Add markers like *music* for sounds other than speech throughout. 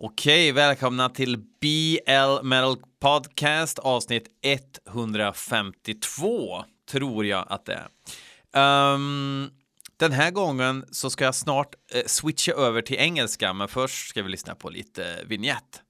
Okej, välkomna till BL Metal Podcast avsnitt 152, tror jag att det är. Um, den här gången så ska jag snart eh, switcha över till engelska, men först ska vi lyssna på lite vignett.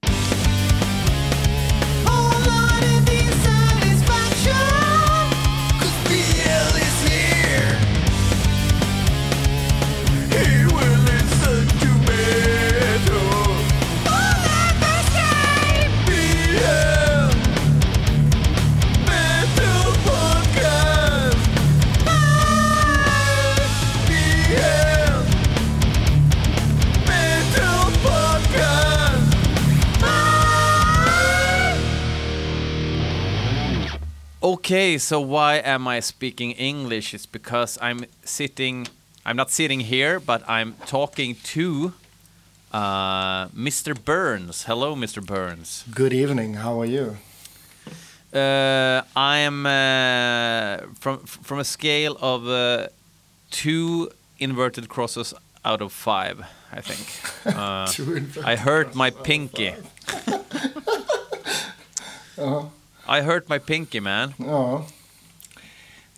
Okay, so why am I speaking English? It's because I'm sitting, I'm not sitting here, but I'm talking to uh, Mr. Burns. Hello, Mr. Burns. Good evening. How are you? Uh, I am uh, from from a scale of uh, two inverted crosses out of five. I think. *laughs* Uh, I hurt my pinky. *laughs* Uh-huh. I hurt my pinky, man. Oh.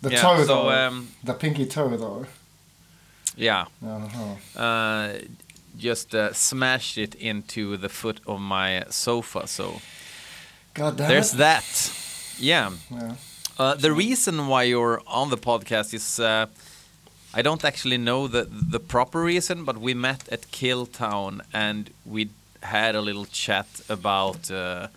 The Yeah, toe so, though. um, the pinky toe though. Yeah. Uh-huh. uh, just uh, smashed it into the foot of my sofa. So God damn there's it. that. Yeah. Yeah. Uh, the reason why you're on the podcast is uh, I don't actually know the the proper reason, but we met at Killtown and we had a little chat about. Uh,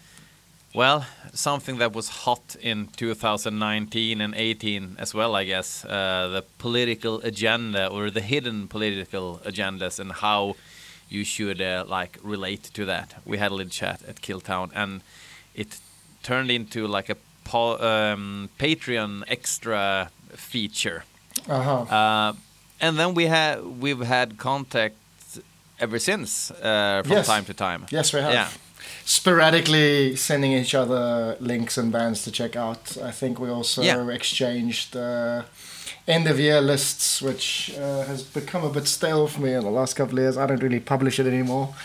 well, something that was hot in 2019 and 18 as well, I guess. Uh, the political agenda or the hidden political agendas and how you should uh, like relate to that. We had a little chat at Killtown, and it turned into like a po- um, Patreon extra feature. Uh-huh. Uh, and then we had we've had contact ever since uh, from Yes. time to time. yes, we have. Yeah. Sporadically sending each other links and bands to check out. I think we also Yeah. exchanged uh, end of year lists, which uh, has become a bit stale for me in the last couple of years. I don't really publish it anymore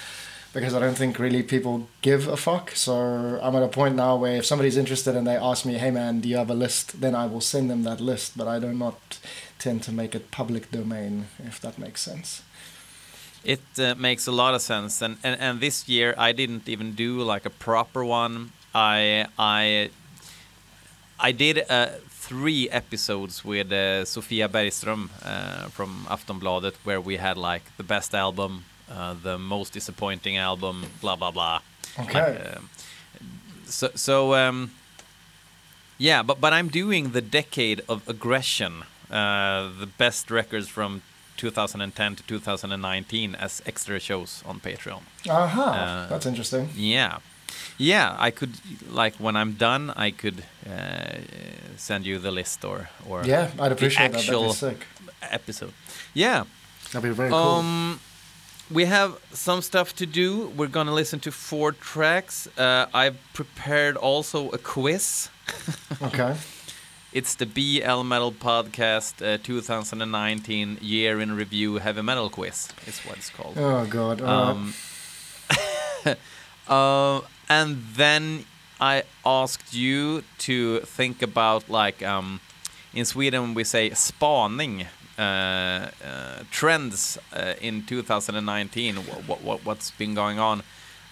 because I don't think really people give a fuck. So I'm at a point now where if somebody's interested and they ask me, hey man, do you have a list? Then I will send them that list, but I do not tend to make it public domain, if that makes sense. It uh, makes a lot of sense, and, and and this year I didn't even do like a proper one. I I I did uh, three episodes with uh, Sofia Bergström uh, from Aftonbladet, where we had like the best album, uh, the most disappointing album, blah blah blah. Okay. Um, so so um, yeah, but but I'm doing the decade of aggression, uh, the best records from 2010 to 2019 as extra shows on Patreon. Aha, Uh, that's interesting. Yeah, yeah. I could like when I'm done, I could uh, send you the list or or Yeah, I'd appreciate that. actual That'd be sick. episode. Yeah. That'd be very cool. Um, we have some stuff to do. We're gonna listen to four tracks. Uh, I've prepared also a quiz. *laughs* okay. It's the BL Metal Podcast uh, 2019 Year in Review Heavy Metal Quiz. Is what it's called. Oh god. Uh, Um, *laughs* uh, and then I asked you to think about like um, in Sweden we say spaning uh, uh, trends uh, in 2019. What, what what's been going on?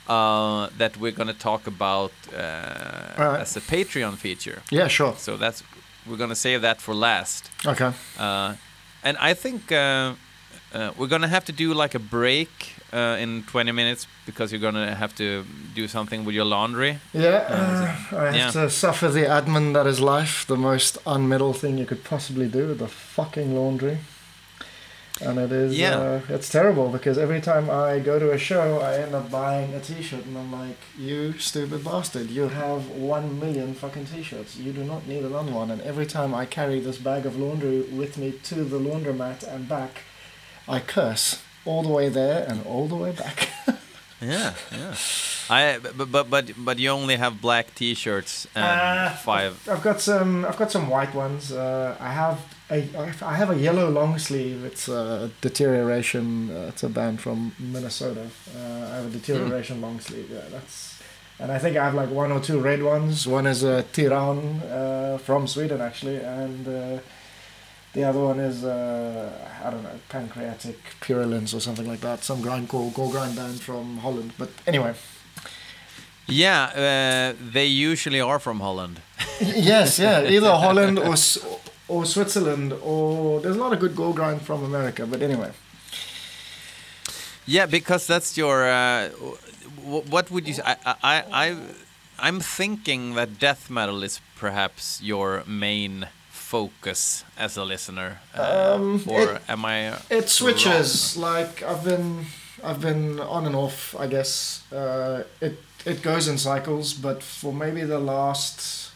Uh, that we're gonna talk about uh, as a Patreon feature. yeah, sure. So that's we're gonna save that for last. Okay. Uh, and I think uh, uh, we're gonna have to do like a break uh, in 20 minutes because you're gonna have to do something with your laundry. Yeah, Uh, uh, I have yeah. to suffer the admin that is life, the most unmetal thing you could possibly do, with the fucking laundry. And it is, Yeah. uh, it's terrible because every time I go to a show, I end up buying a t-shirt and I'm like, you stupid bastard, you have one million fucking t-shirts. You do not need another one. And every time I carry this bag of laundry with me to the laundromat and back, I curse all the way there and all the way back. *laughs* Yeah, yeah. I but but but but you only have black T-shirts and Uh, five. I've got some. I've got some white ones. Uh, I have a. I have a yellow long sleeve. It's a Deterioration. Uh, it's a band from Minnesota. Uh, I have a Deterioration long sleeve. Yeah, that's. And I think I have like one or two red ones. One is a Tiran uh, from Sweden actually, and uh, the other one is uh, I don't know Pancreatic Purulence or something like that. Some grindcore gore grind band from Holland. But anyway, Yeah, uh, they usually are from Holland. *laughs* yes, yeah, either *laughs* Holland or or Switzerland or there's a lot of good gore grind from America. But anyway, Yeah, because that's your. Uh, what would you say? I, I, I, I'm thinking that death metal is perhaps your main focus as a listener. Uh, Um, or it- am I? it switches. Like I've been I've been on and off. I guess uh, it it goes in cycles. But for maybe the last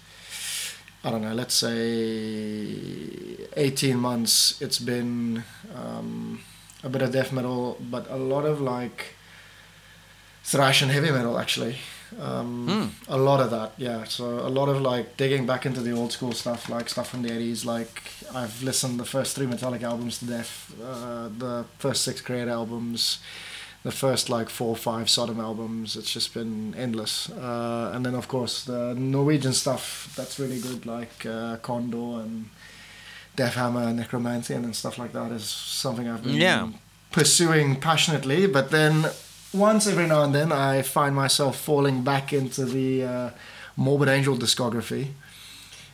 I don't know, let's say 18 months, it's been um, a bit of death metal, but a lot of like thrash and heavy metal actually. Um, Hmm. A lot of that, yeah. So a lot of like digging back into the old school stuff, like stuff from the 80s. Like I've listened the first three Metallica albums to death, uh, the first six Kreator albums, the first like four or five Sodom albums. It's just been endless. Uh, and then of course the Norwegian stuff that's really good, like uh, Condor and Deathhammer and Nekromantheon and stuff like that is something I've been Yeah. pursuing passionately. But then once every now and then I find myself falling back into the uh, Morbid Angel discography.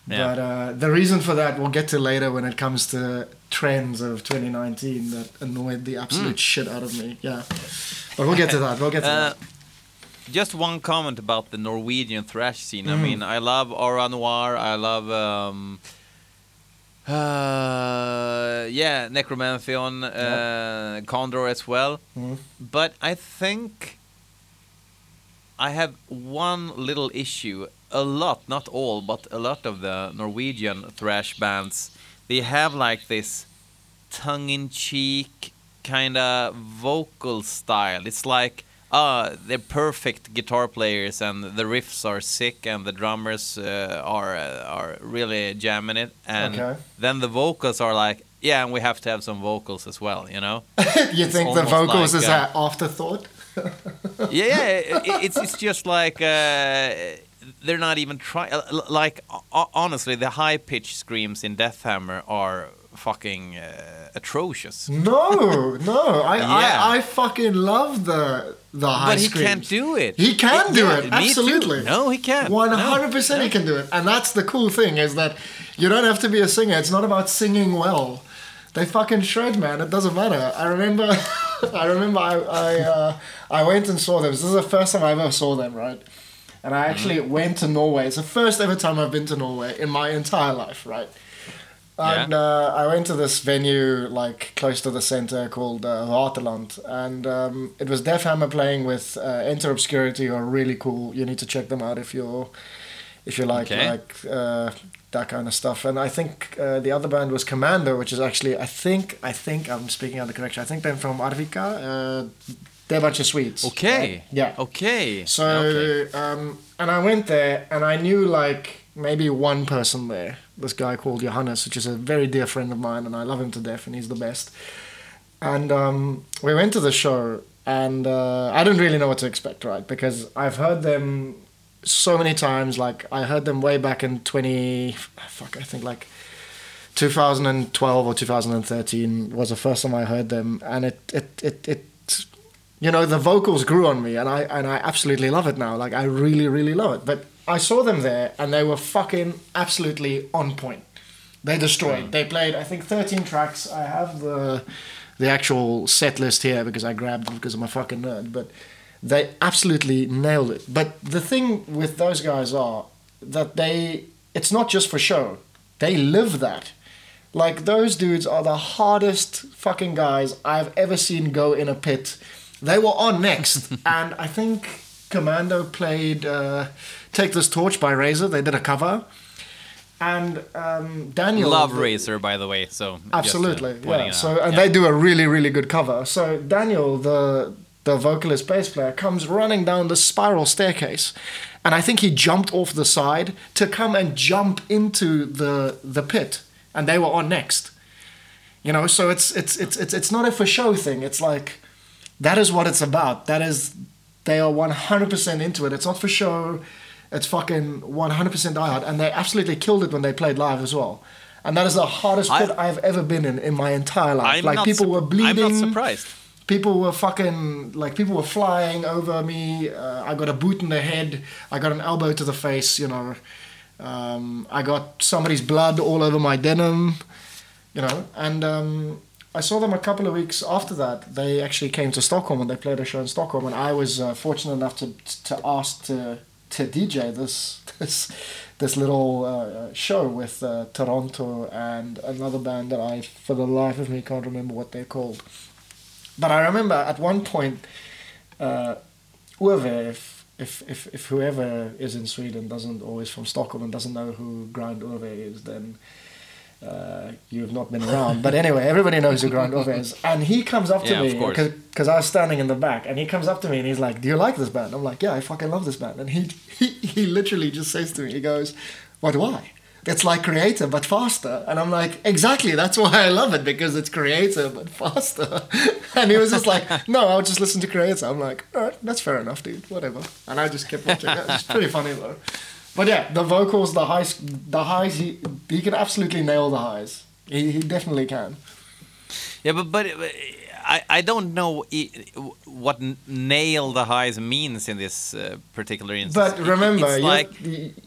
Yeah. But uh, the reason for that we'll get to later when it comes to trends of 2019 that annoyed the absolute Mm. shit out of me. Yeah, but we'll get to that. We'll get to *laughs* Uh, that. just one comment about the Norwegian thrash scene. I Mm. mean, I love Aura Noir. I love. Um, uh, yeah, Nekromantheon, uh, Condor as well. Mhm. But I think I have one little issue. A lot, not all, but a lot of the Norwegian thrash bands, they have like this tongue-in-cheek kind of vocal style. It's like, uh, they're perfect guitar players, and the riffs are sick, and the drummers uh, are uh, are really jamming it, and Okay. then the vocals are like, yeah, and we have to have some vocals as well, you know. *laughs* you it's think the vocals like, is uh, an afterthought? *laughs* yeah, yeah it, it's it's just like uh, they're not even trying. Like honestly, the high pitched screams in Deathhammer are fucking uh, atrocious. No, no. I, *laughs* Yeah. I, I fucking love the the high But he screams. can't do it. He can do yeah, it, absolutely. No, he can't. Hundred percent, he can do it, and that's the cool thing is that you don't have to be a singer. It's not about singing well. They fucking shred, man. It doesn't matter. I remember, *laughs* I remember, I I, uh, I went and saw them. This is the first time I ever saw them, right? And I actually Mm-hmm. went to Norway. It's the first ever time I've been to Norway in my entire life, right? Yeah. And uh, I went to this venue like close to the center called uh, and um, it was Deathhammer playing with uh, Enter Obscurity, who are really cool. You need to check them out if you're if you like Okay. like uh, that kind of stuff. And I think uh, the other band was Commando, which is actually I think I think I'm speaking out of correction. I think they're from Arvika. Uh, they're a bunch of Swedes. Okay. right? Yeah. Okay. So, Okay. um, and I went there and I knew like maybe one person there. This guy called Johannes, which is a very dear friend of mine, and I love him to death, and he's the best. And um, we went to the show, and uh, I didn't really know what to expect, right? Because I've heard them so many times. Like I heard them way back in twenty, fuck, I think like 2012 or 2013 was the first time I heard them, and it it it it you know the vocals grew on me and i and i absolutely love it now like i really really love it but i saw them there and they were fucking absolutely on point. They destroyed. They played i think 13 tracks. I have the the actual set list here because i grabbed them because i'm a fucking nerd but they absolutely nailed it. But the thing with those guys are that they it's not just for show. They live that. Like those dudes are the hardest fucking guys I've ever seen go in a pit. They were on next, *laughs* and I think Commando played uh, "Take This Torch" by Razor. They did a cover, and um, Daniel Love the- Razor, by the way. So just, uh, Absolutely, yeah. So and Yeah. they do a really really good cover. So Daniel, the the vocalist bass player, comes running down the spiral staircase, and I think he jumped off the side to come and jump into the the pit, and they were on next. You know, so it's it's it's it's it's not a for show thing. It's like that is what it's about. That is they are one hundred percent into it. It's not for show. It's fucking one hundred percent diehard, and they absolutely killed it when they played live as well. And that is the hardest I- pit I've ever been in in my entire life. I'm like people sup- were bleeding I'm not surprised. people were fucking like people were flying over me uh, i got a boot in the head i got an elbow to the face you know um, i got somebody's blood all over my denim you know and um, i saw them a couple of weeks after that they actually came to stockholm and they played a show in stockholm and i was uh, fortunate enough to to ask to to dj this this this little uh, show with uh, toronto and another band that i for the life of me can't remember what they're called. But I remember at one point, uh, Uwe, if, if, if, if whoever is in Sweden doesn't, is from Stockholm and doesn't know who Grind Uwe is, then uh, you've not been around. But anyway, everybody knows who Grind Uwe is. And he comes up to Yeah, me, because I was standing in the back, and he comes up to me and he's like, Do you like this band? I'm like, Yeah, I fucking love this band. And he, he, he literally just says to me, He goes, What, why? It's like Kreator, but faster. And I'm like, exactly, that's why I love it, because it's Kreator, but faster. *laughs* And he was just like, no, I'll just listen to Kreator. I'm like, all right, that's fair enough, dude, whatever. And I just kept watching it. It's pretty funny, though. But yeah, the vocals, the highs, the highs, he, he can absolutely nail the highs. He, he definitely can. Yeah, but but I I don't know what nail the highs means in this uh, particular instance. But remember, it's you're, like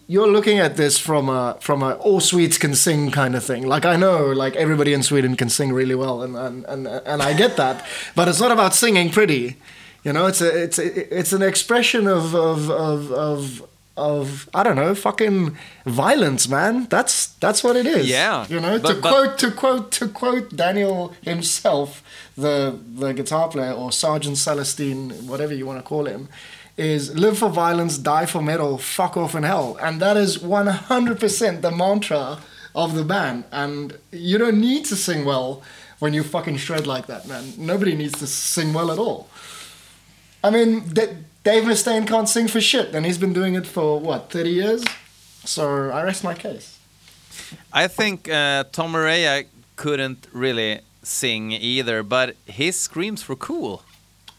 you're looking at this from a from a all Swedes can sing kind of thing. Like I know, like everybody in Sweden can sing really well, and and and, and I get that. but it's not about singing pretty. You know, it's a it's a, it's an expression of of of of of I don't know, fucking violence, man. That's that's what it is. Yeah, You know, to but- but- quote to quote to quote Daniel himself, the the guitar player or Sergeant Salsten, whatever you want to call him, is live for violence, die for metal, fuck off in hell, and that is one hundred percent the mantra of the band. And you don't need to sing well when you fucking shred like that, man. Nobody needs to sing well at all. I mean, D- Dave Mustaine can't sing for shit, and he's been doing it for what thirty years. So I rest my case. I think uh, Tom Araya couldn't really sing either, but his screams were cool.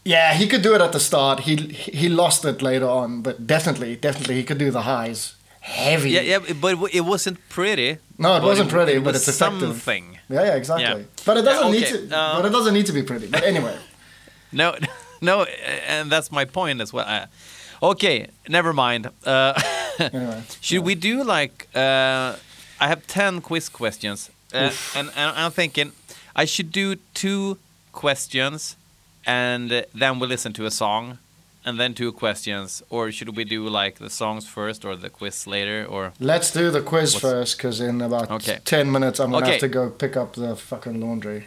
Yeah, he could do it at the start. He he lost it later on, but definitely, definitely he could do the highs. Heavy. Yeah, yeah, but it wasn't pretty. No, it wasn't pretty, it but it's effective. something. Yeah, yeah, exactly. Yeah. But it doesn't Yeah, need to. um, but it doesn't need to be pretty. But anyway, *laughs* No, *laughs* no, and that's my point as well. Uh, okay, never mind. Uh, *laughs* anyway. should we do like? Uh, I have ten quiz questions, uh, and, and I'm thinking I should do two questions, and then we listen to a song, and then two questions, or should we do like the songs first or the quiz later, or? Let's do the quiz What's- first, because in about Okay. ten minutes I'm gonna Okay. have to go pick up the fucking laundry.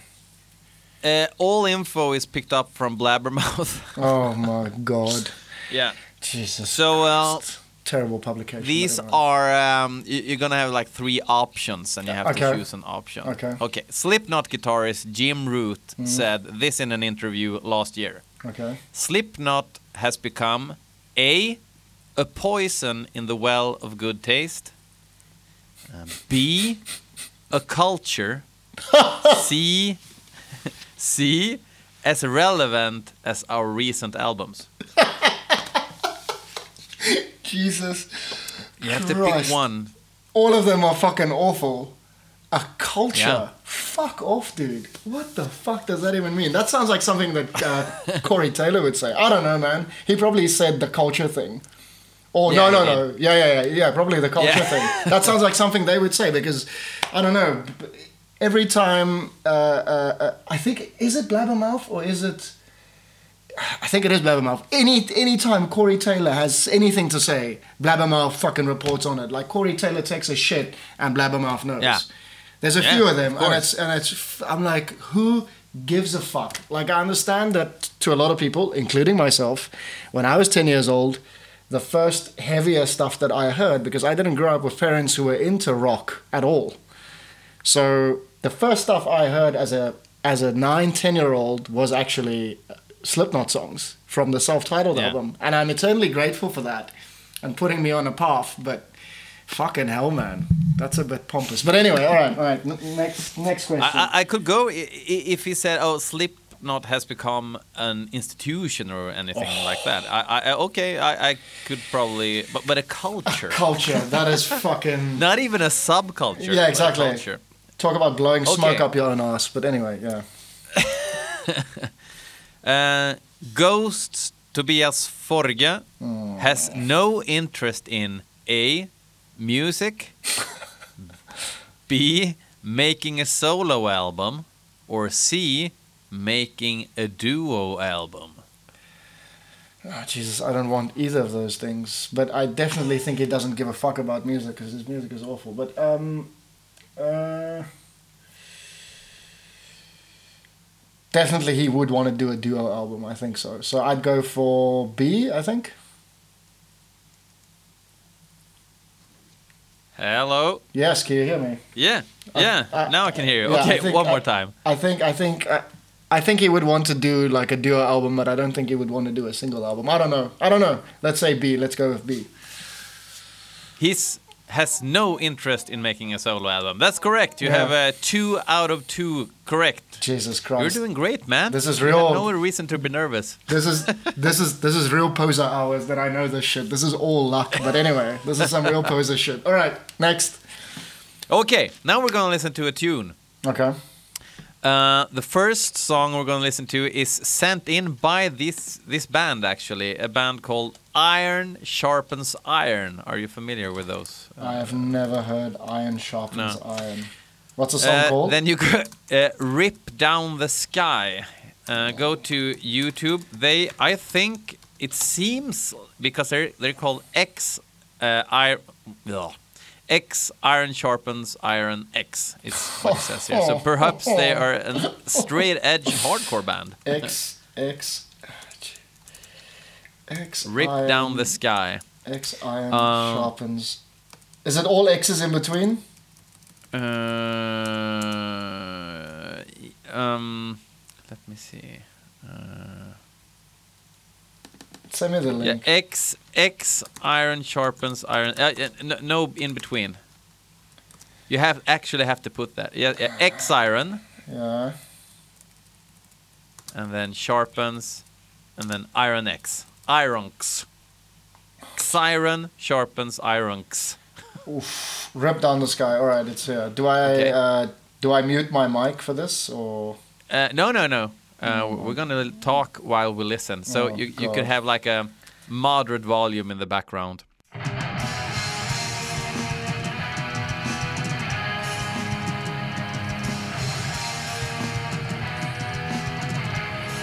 Uh, all info is picked up from Blabbermouth. *laughs* Oh my god, yeah. Jesus. So uh, terrible publication. These are um, you're gonna have like three options, and you have to choose an option. Okay. Okay. Slipknot guitarist Jim Root said this in an interview last year. okay. Slipknot has become a a poison in the well of good taste. B a culture. *laughs* C C as relevant as our recent albums. *laughs* Jesus. You have to Christ. pick one. All of them are fucking awful. A culture. Yeah. Fuck off, dude. What the fuck does that even mean? That sounds like something that uh, *laughs* Corey Taylor would say. I don't know, man. He probably said the culture thing. Or Yeah, no, no, no. Yeah, yeah, yeah, yeah. Probably the culture Yeah. thing. That sounds like something they would say because I don't know. Every time, uh, uh, uh, I think is it Blabbermouth or is it? I think it is Blabbermouth. Any any time Corey Taylor has anything to say, Blabbermouth fucking reports on it. Like Corey Taylor takes a shit and Blabbermouth knows. Yeah. There's a Yeah, few of them, of and it's and it's. I'm like, who gives a fuck? Like I understand that to a lot of people, including myself, when I was 10 years old, the first heavier stuff that I heard because I didn't grow up with parents who were into rock at all. So the first stuff I heard as a as a nine, ten year old was actually uh, Slipknot songs from the self-titled Yeah. album, and I'm eternally grateful for that and putting me on a path. But fucking hell, man, that's a bit pompous. But anyway, all right, *laughs* all right. N- next, next question. I, I, I could go i- i- if he said, "Oh, Slipknot has become an institution or anything oh. like that." I, I I- okay, I, I could probably, but but a culture, Culture. That is *laughs* fucking. not even a subculture. Yeah, but a exactly. culture. Talk about blowing smoke up your own ass. But anyway, yeah. *laughs* Uh, Ghosts Tobias Forge Oh. has no interest in A. Music, B. Making a solo album, or C. Making a duo album. Oh, Jesus, I don't want either of those things. But I definitely think he doesn't give a fuck about music because his music is awful. But um, uh, definitely he would want to do a duo album. I think so. So I'd go for B. I think. Hello. Yes, can you hear me? Yeah, I- yeah. I- now I can hear you. yeah, okay, think one I- more time. I think I think I, I think he would want to do like a duo album, but I don't think he would want to do a single album. I don't know. I don't know. Let's say B. Let's go with B. He's has no interest in making a solo album. That's correct. You Yeah. have a two out of two correct. Jesus Christ. You're doing great, man. This is real- have no reason to be nervous. This is *laughs* this is this is real poser hours that I know this shit. This is all luck, but anyway, this is some real *laughs* poser shit. All right, next. Okay, now we're gonna listen to a tune. Okay. Uh, the first song we're gonna listen to is sent in by this this band actually, a band called Iron Sharpens Iron. Are you familiar with those? I have never heard iron sharpens No. iron. What's the song Uh, called? Then you could uh, "Rip Down the Sky." Uh, go to YouTube. They, I think, it seems because they're they're called X, uh, I. X Iron Sharpens Iron X. It's what it says here. So *laughs* perhaps they are a straight edge hardcore band. X X X Rip iron, Down the Sky. X iron Um, sharpens. Is it all X's in between? Uh, um, let me see. Uh, Send me the link. Yeah. X X iron sharpens iron. Uh, no, no in between. You have actually have to put that. Yeah, yeah, X iron Yeah. and then sharpens and then iron X. Ironx. Siren sharpens ironx. Oof. Rip down the sky. All right, it's here. Do I Okay. uh, do I mute my mic for this or? Uh, no, no, no. Uh, We're gonna talk while we listen, so Oh, you you could have like a moderate volume in the background.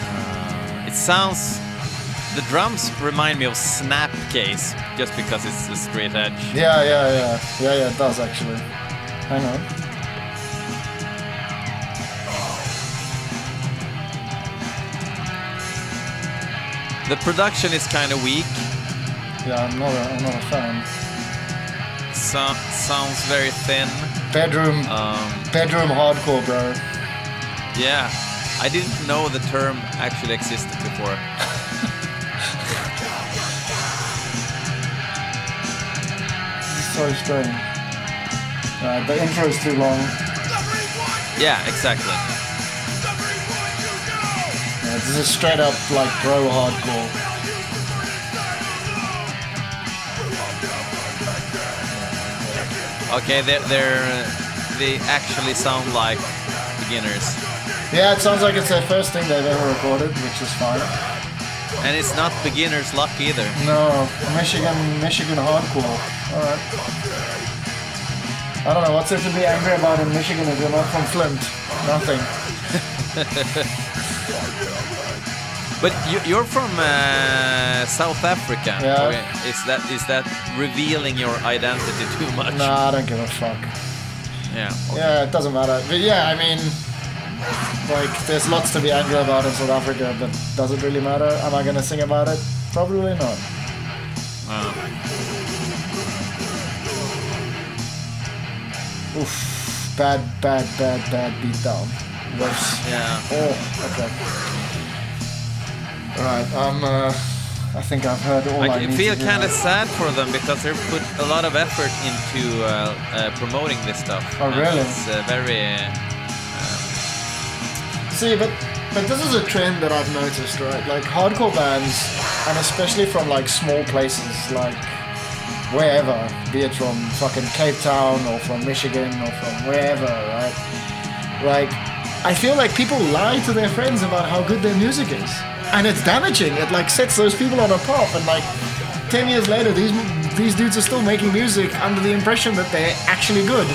Uh, it sounds. The drums remind me of Snapcase, just because it's a straight edge. Yeah, yeah, yeah, yeah, yeah. It does actually. Hang on. The production is kind of weak. Yeah, I'm not a, I'm not a fan. So, sounds very thin. Bedroom, Um, bedroom hardcore, bro. Yeah, I didn't know the term actually existed before. *laughs* So strange. Uh, the intro is too long. Yeah, exactly. Yeah, this is straight up like bro hardcore. Okay, they're, they're they actually sound like beginners, Yeah, it sounds like it's their first thing they've ever recorded, which is fine. and it's not beginners' luck either. No, Michigan, Michigan hardcore. Alright. I don't know, what's there to be angry about in Michigan if you're not from Flint? Nothing. *laughs* But you, you're from uh, South Africa. Yeah. Is that is that revealing your identity too much? Nah, I don't give a fuck. Yeah. okay. Yeah, it doesn't matter. But yeah, I mean, like, there's lots to be angry about in South Africa, but does it really matter? Am I gonna sing about it? Probably not. Uh, Oof. Bad, bad, bad, bad beatdown. Worse. yeah. Oh, okay. Right. Um. Uh, I think I've heard all I, I feel kind of sad for them because they put a lot of effort into uh, uh, promoting this stuff. Oh, really? It's uh, very. See, but but this is a trend that I've noticed, right? Like hardcore bands, and especially from like small places, like wherever, be it from fucking Cape Town or from Michigan or from wherever, right? Like, I feel like people lie to their friends about how good their music is, and it's damaging. It like sets those people on a path, and like ten years later, these these dudes are still making music under the impression that they're actually good.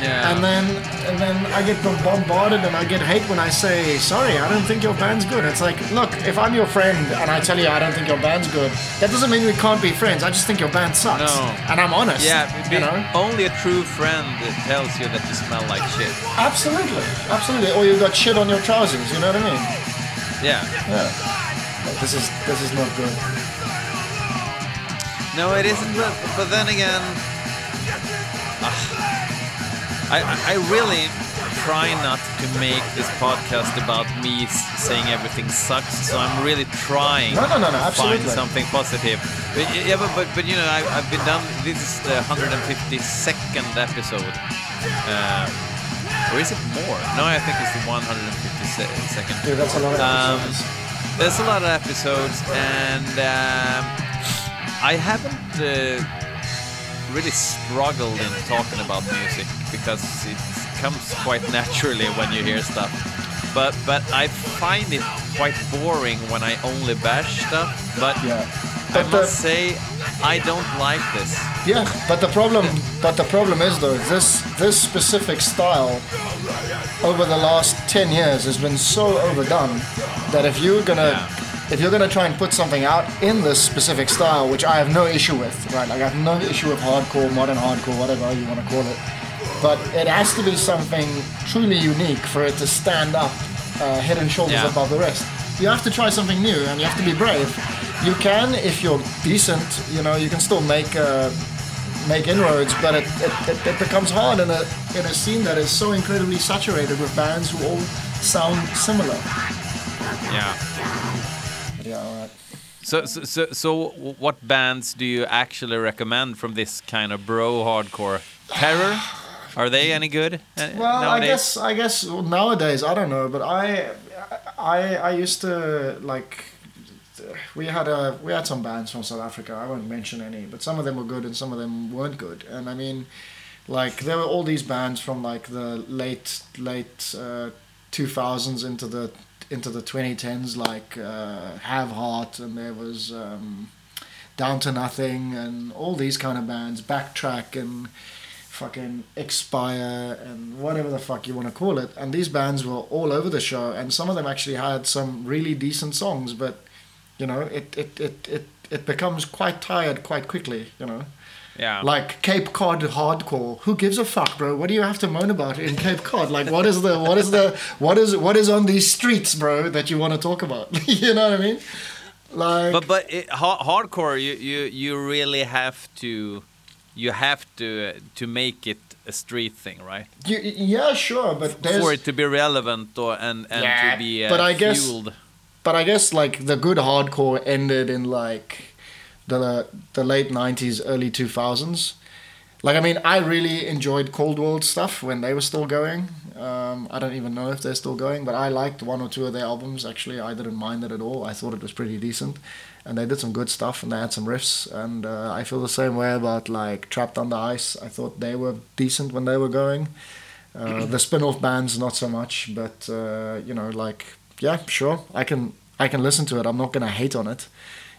Yeah. And then and then I get bombarded and I get hate when I say, sorry, I don't think your band's good. It's like, look, if I'm your friend and I tell you I don't think your band's good, that doesn't mean we can't be friends. I just think your band sucks. No. And I'm honest. yeah, you know? only a true friend tells you that you smell like shit. Absolutely. Absolutely. Or you've got shit on your trousers, you know what I mean? Yeah. Yeah. Like, this is this is not good. No, it isn't. But, but then again, I, I really try not to make this podcast about me saying everything sucks. So I'm really trying No, no, no, no, to find something positive. But yeah, but but, but you know, I, I've been done. This is the 152nd episode. Uh, or is it more? No, I think it's the 152nd. Dude, that's a lot of Um, episodes. There's a lot of episodes, and um, I haven't uh, really struggled in talking about music because it comes quite naturally when you hear stuff. But but I find it quite boring when I only bash stuff. But Yeah. I But the- must say, I don't like this. Yeah, but the problem, but the problem is though, this this specific style over the last ten years has been so overdone that if you're gonna Yeah. If you're gonna try and put something out in this specific style, which I have no issue with, right? Like I have no issue with hardcore, modern hardcore, whatever you want to call it, but it has to be something truly unique for it to stand up uh, head and shoulders Yeah. above the rest. You have to try something new, and you have to be brave. You can, if you're decent, you know, you can still make uh, make inroads, but it, it, it, it becomes hard in a in a scene that is so incredibly saturated with bands who all sound similar. Yeah. Yeah, all right. So, so, so, so what bands do you actually recommend from this kind of bro hardcore? Terror? Are they any good uh, Well, nowadays? I guess I guess nowadays I don't know, but I I I used to like we had a we had some bands from South Africa. I won't mention any, but some of them were good and some of them weren't good. And I mean, like there were all these bands from like the late late uh, 2000s into the into the 2010s, like uh, Have Heart, and there was um, Down to Nothing, and all these kind of bands. Backtrack and fucking expire and whatever the fuck you want to call it and these bands were all over the show and some of them actually had some really decent songs but you know it it it it, it becomes quite tired quite quickly you know yeah. like Cape Cod hardcore who gives a fuck bro what do you have to moan about in Cape Cod like what is the what is the what is what is on these streets bro that you want to talk about *laughs* you know what I mean like but but it, ha- hardcore, you, you you really have to you have to uh, to make it a street thing, right? you, yeah sure but there's For it to be relevant or and and Yeah, to be uh, but I guess- fueled. but I guess like the good hardcore ended in like the the late '90s, early 2000s. Like I mean, I really enjoyed Cold World stuff when they were still going. Um, I don't even know if they're still going, but I liked one or two of their albums. Actually, I didn't mind it at all. I thought it was pretty decent, and they did some good stuff and they had some riffs. And uh, I feel the same way about like Trapped Under Ice. I thought they were decent when they were going. Uh, *clears throat* the spin-off bands not so much, but uh, you know, like yeah, sure, I can I can listen to it. I'm not gonna hate on it.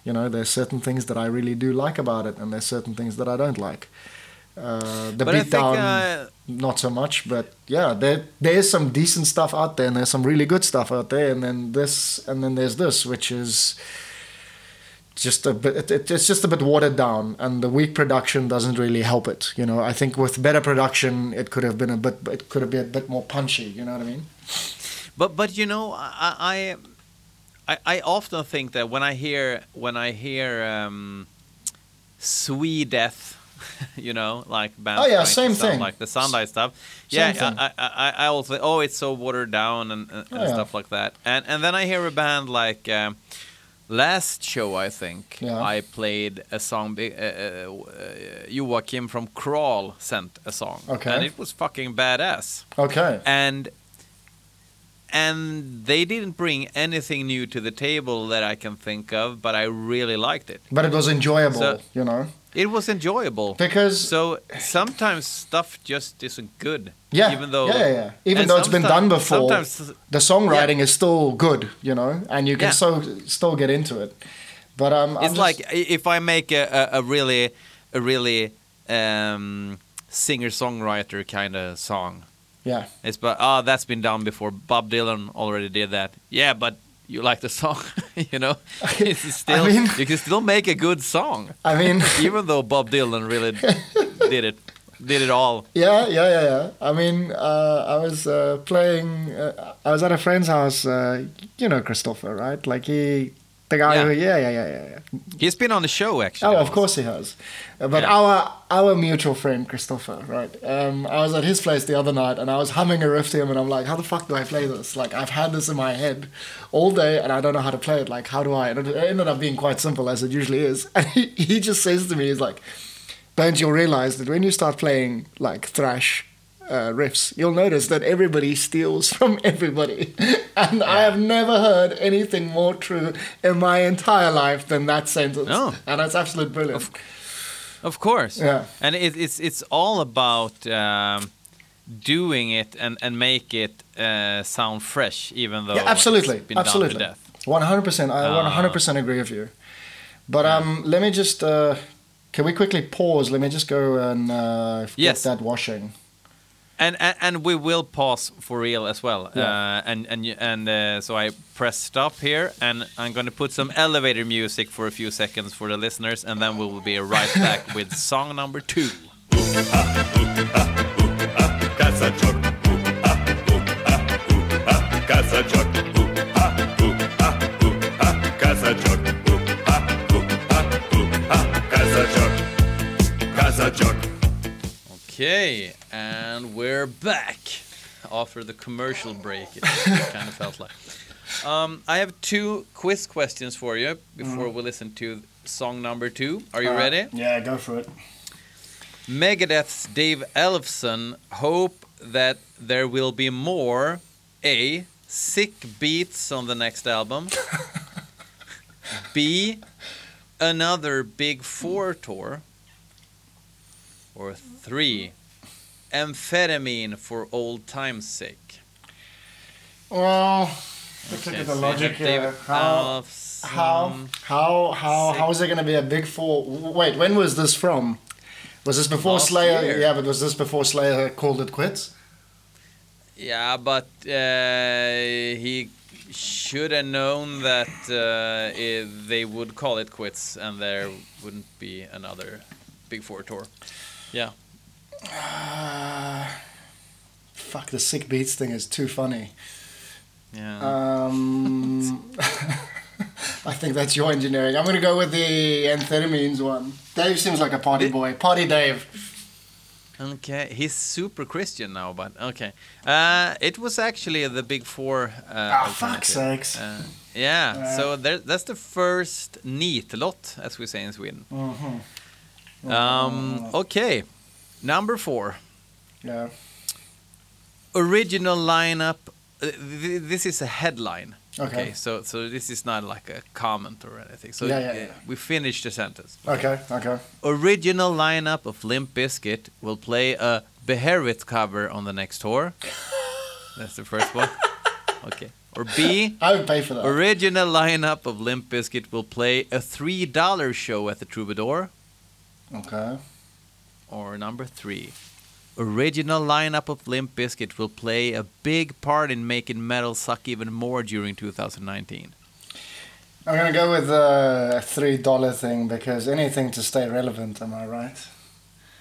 You know, there's certain things that I really do like about it, and there's certain things that I don't like. Uh, the But I think beatdown, uh, not so much, but yeah, there there's some decent stuff out there, and there's some really good stuff out there, and then this, and then there's this, which is just a bit. It, it- it's just a bit watered down, and the weak production doesn't really help it. You know, I think with better production, it could have been a bit. It could have been a bit more punchy. You know what I mean? But but you know I I I, I often think that when I hear when I hear um, Swedeath *laughs* you know, like bands. Oh, yeah, same thing. Like the Sunlight stuff. Same yeah. I, I, I, I also oh, it's so watered down and, and, and Oh, yeah. stuff like that. And and then I hear a band like. Um, Last show, I think Yeah. I played a song. be- Uh, uh, uh, Joachim from Crawl sent a song, Okay. and it was fucking badass. Okay. And and they didn't bring anything new to the table that I can think of, but I really liked it. But it was enjoyable, So- you know, It was enjoyable. because So sometimes stuff just isn't good. yeah, Even though. yeah, yeah, yeah. Even though it's been done before, the songwriting is still good, you know, and you can Yeah. so still get into it. But um, I'm It's just- like if I make a, a, a really, a really um, singer-songwriter kind of song. Yeah, It's but ah, that's been done before. Bob Dylan already did that. Yeah, but you like the song, *laughs* you know? It's still mean- you can still make a good song, I mean, *laughs* even though Bob Dylan really *laughs* did it, did it all. yeah, yeah, yeah, yeah. I mean, uh, I was uh, playing. Uh, I was at a friend's house. Uh, you know, Christopher, right? Like he, the guy Yeah. who, yeah, yeah, yeah, yeah, yeah. He's been on the show actually. Oh, of course he has. But Yeah. our our mutual friend Christopher, right? Um, I was at his place the other night, and I was humming a riff to him, and I'm like, "How the fuck do I play this? Like, I've had this in my head all day, and I don't know how to play it. Like, how do I?" And it ended up being quite simple, as it usually is. *laughs* And he, he just says to me, "He's like, don't you realize that when you start playing like thrash?" Uh, riffs, you'll notice that everybody steals *laughs* from everybody, and I have never heard anything more true in my entire life than that sentence. No. and that's absolutely brilliant. Of course. Yeah. And it, it's it's all about um, doing it and and make it uh, sound fresh, even though Yeah, absolutely, absolutely, done to death. one hundred percent. I Ah. one hundred percent agree with you. But um, let me just uh, can we quickly pause? Let me just go and uh, get Yes. that washing and, and, and we will pause for real as well. Yeah. Uh, and and and uh, so I press stop here, and I'm going to put some elevator music for a few seconds for the listeners, and then we will be right back with song number two. Okay and we're back after the commercial break. It *laughs* kind of felt like. Um, I have two quiz questions for you before we listen to song number two. Are you Uh, ready? Yeah, go for it. Megadeth's Dave Ellefson hope that there will be more A. Sick beats on the next album. *laughs* B. Another Big Four tour. Or three. Amphetamine for old time's sake. Well, let's look at the so logic here. How how how how how is it going to be a big four? Wait, when was this from? Was this before Last Slayer? year. Yeah, but was this before Slayer called it quits? Yeah, but uh, he should have known that uh, i they would call it quits and there wouldn't be another Big Four tour. Yeah. Uh, fuck, the sick beats thing is too funny. Yeah. Um, *laughs* I think that's your engineering. I'm gonna go with the amphetamines one. Dave seems like a party boy. Party Dave. okay, he's super Christian now, but okay. Uh, it was actually the Big Four. Uh, Ah, alternative. fuck's sakes. Uh, yeah, so there, that's the first neat lot, as we say in Sweden. Mm-hmm. Um, okay, number four. Yeah. original lineup. This is a headline. Okay. so so this is not like a comment or anything. So Yeah, yeah, yeah. we finish the sentence. Okay. Okay. Original lineup of Limp Bizkit will play a Beherit cover on the next tour. That's the first one. *laughs* Okay. Or B. I would pay for that. Original lineup of Limp Bizkit will play a three dollar show at the Troubadour. okay. Or number three. Original lineup of Limp Bizkit will play a big part in making metal suck even more during 2019. I'm gonna go with the three dollar thing because anything to stay relevant. Am I right?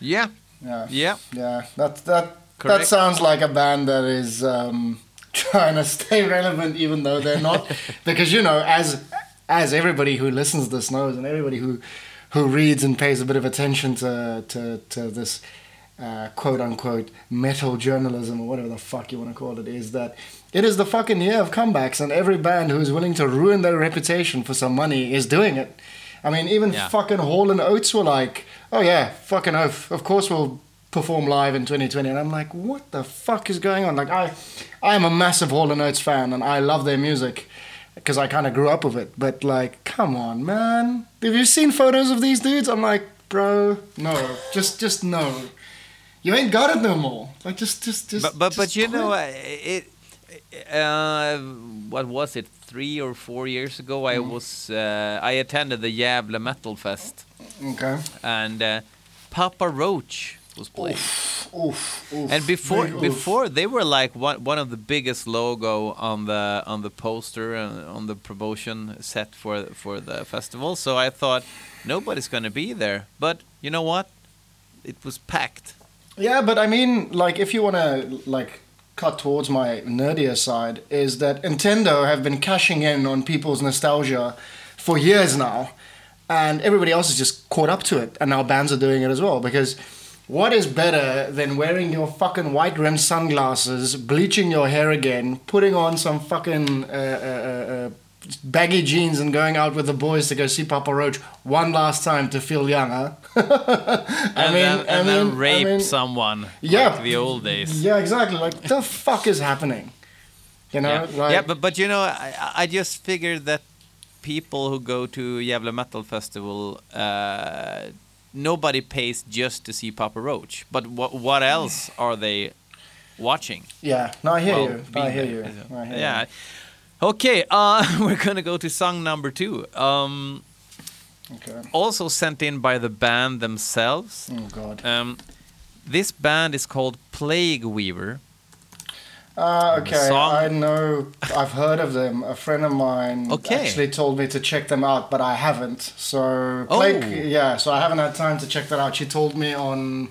Yeah, Yeah. yeah. Yeah. That that that sounds like a band that is um, *laughs* trying to stay relevant, even though they're not. *laughs* because you know, as as everybody who listens to this knows, and everybody who who reads and pays a bit of attention to to, to this uh, quote unquote metal journalism or whatever the fuck you want to call it is that it is the fucking year of comebacks and every band who is willing to ruin their reputation for some money is doing it. I mean, even Yeah. fucking Hall and Oates were like, "Oh yeah, fucking oath. Of course we'll perform live in 2020." And I'm like, "What the fuck is going on?" Like, I, I am a massive Hall and Oates fan, and I love their music because I kind of grew up with it. But like, come on, man. Have you seen photos of these dudes? I'm like, bro, no, just, just no. You ain't got it no more. Like, just, just, just. but but but you know quit. uh, it uh, what was it three or four years ago i Mm. was uh, i attended the Gävle metal fest Okay. and uh, papa roach was playing Oof, oof. and before oof. before they were like one one of the biggest logo on the on the poster and on the promotion set for for the festival. So i thought nobody's going to be there. But you know what? It was packed. Yeah, but I mean, like, if you want to, like, cut towards my nerdier side, is that Nintendo have been cashing in on people's nostalgia for years now, and everybody else is just caught up to it, and now bands are doing it as well, because what is better than wearing your fucking white rimmed sunglasses, bleaching your hair again, putting on some fucking uh, uh, uh, uh, baggy jeans and going out with the boys to go see Papa Roach one last time to feel younger? *laughs* and then, and then rape mean- someone Yeah. like the old days Yeah, exactly. Like, the fuck is happening? You know, yeah. like, yeah, but but you know, I, I just figured that people who go to Gefle Metal Festival, uh, nobody pays just to see Papa Roach. But what what else are they watching? yeah. No, I hear Well, you. I hear there. you. I hear yeah. Okay, uh, *laughs* we're gonna go to song number two. Um. Okay. also sent in by the band themselves. Oh God. Um, this band is called Plague Weaver. Uh, okay, I know. I've heard of them. A friend of mine Okay. actually told me to check them out, but I haven't. So, Oh. Yeah. So I haven't had time to check that out. She told me on.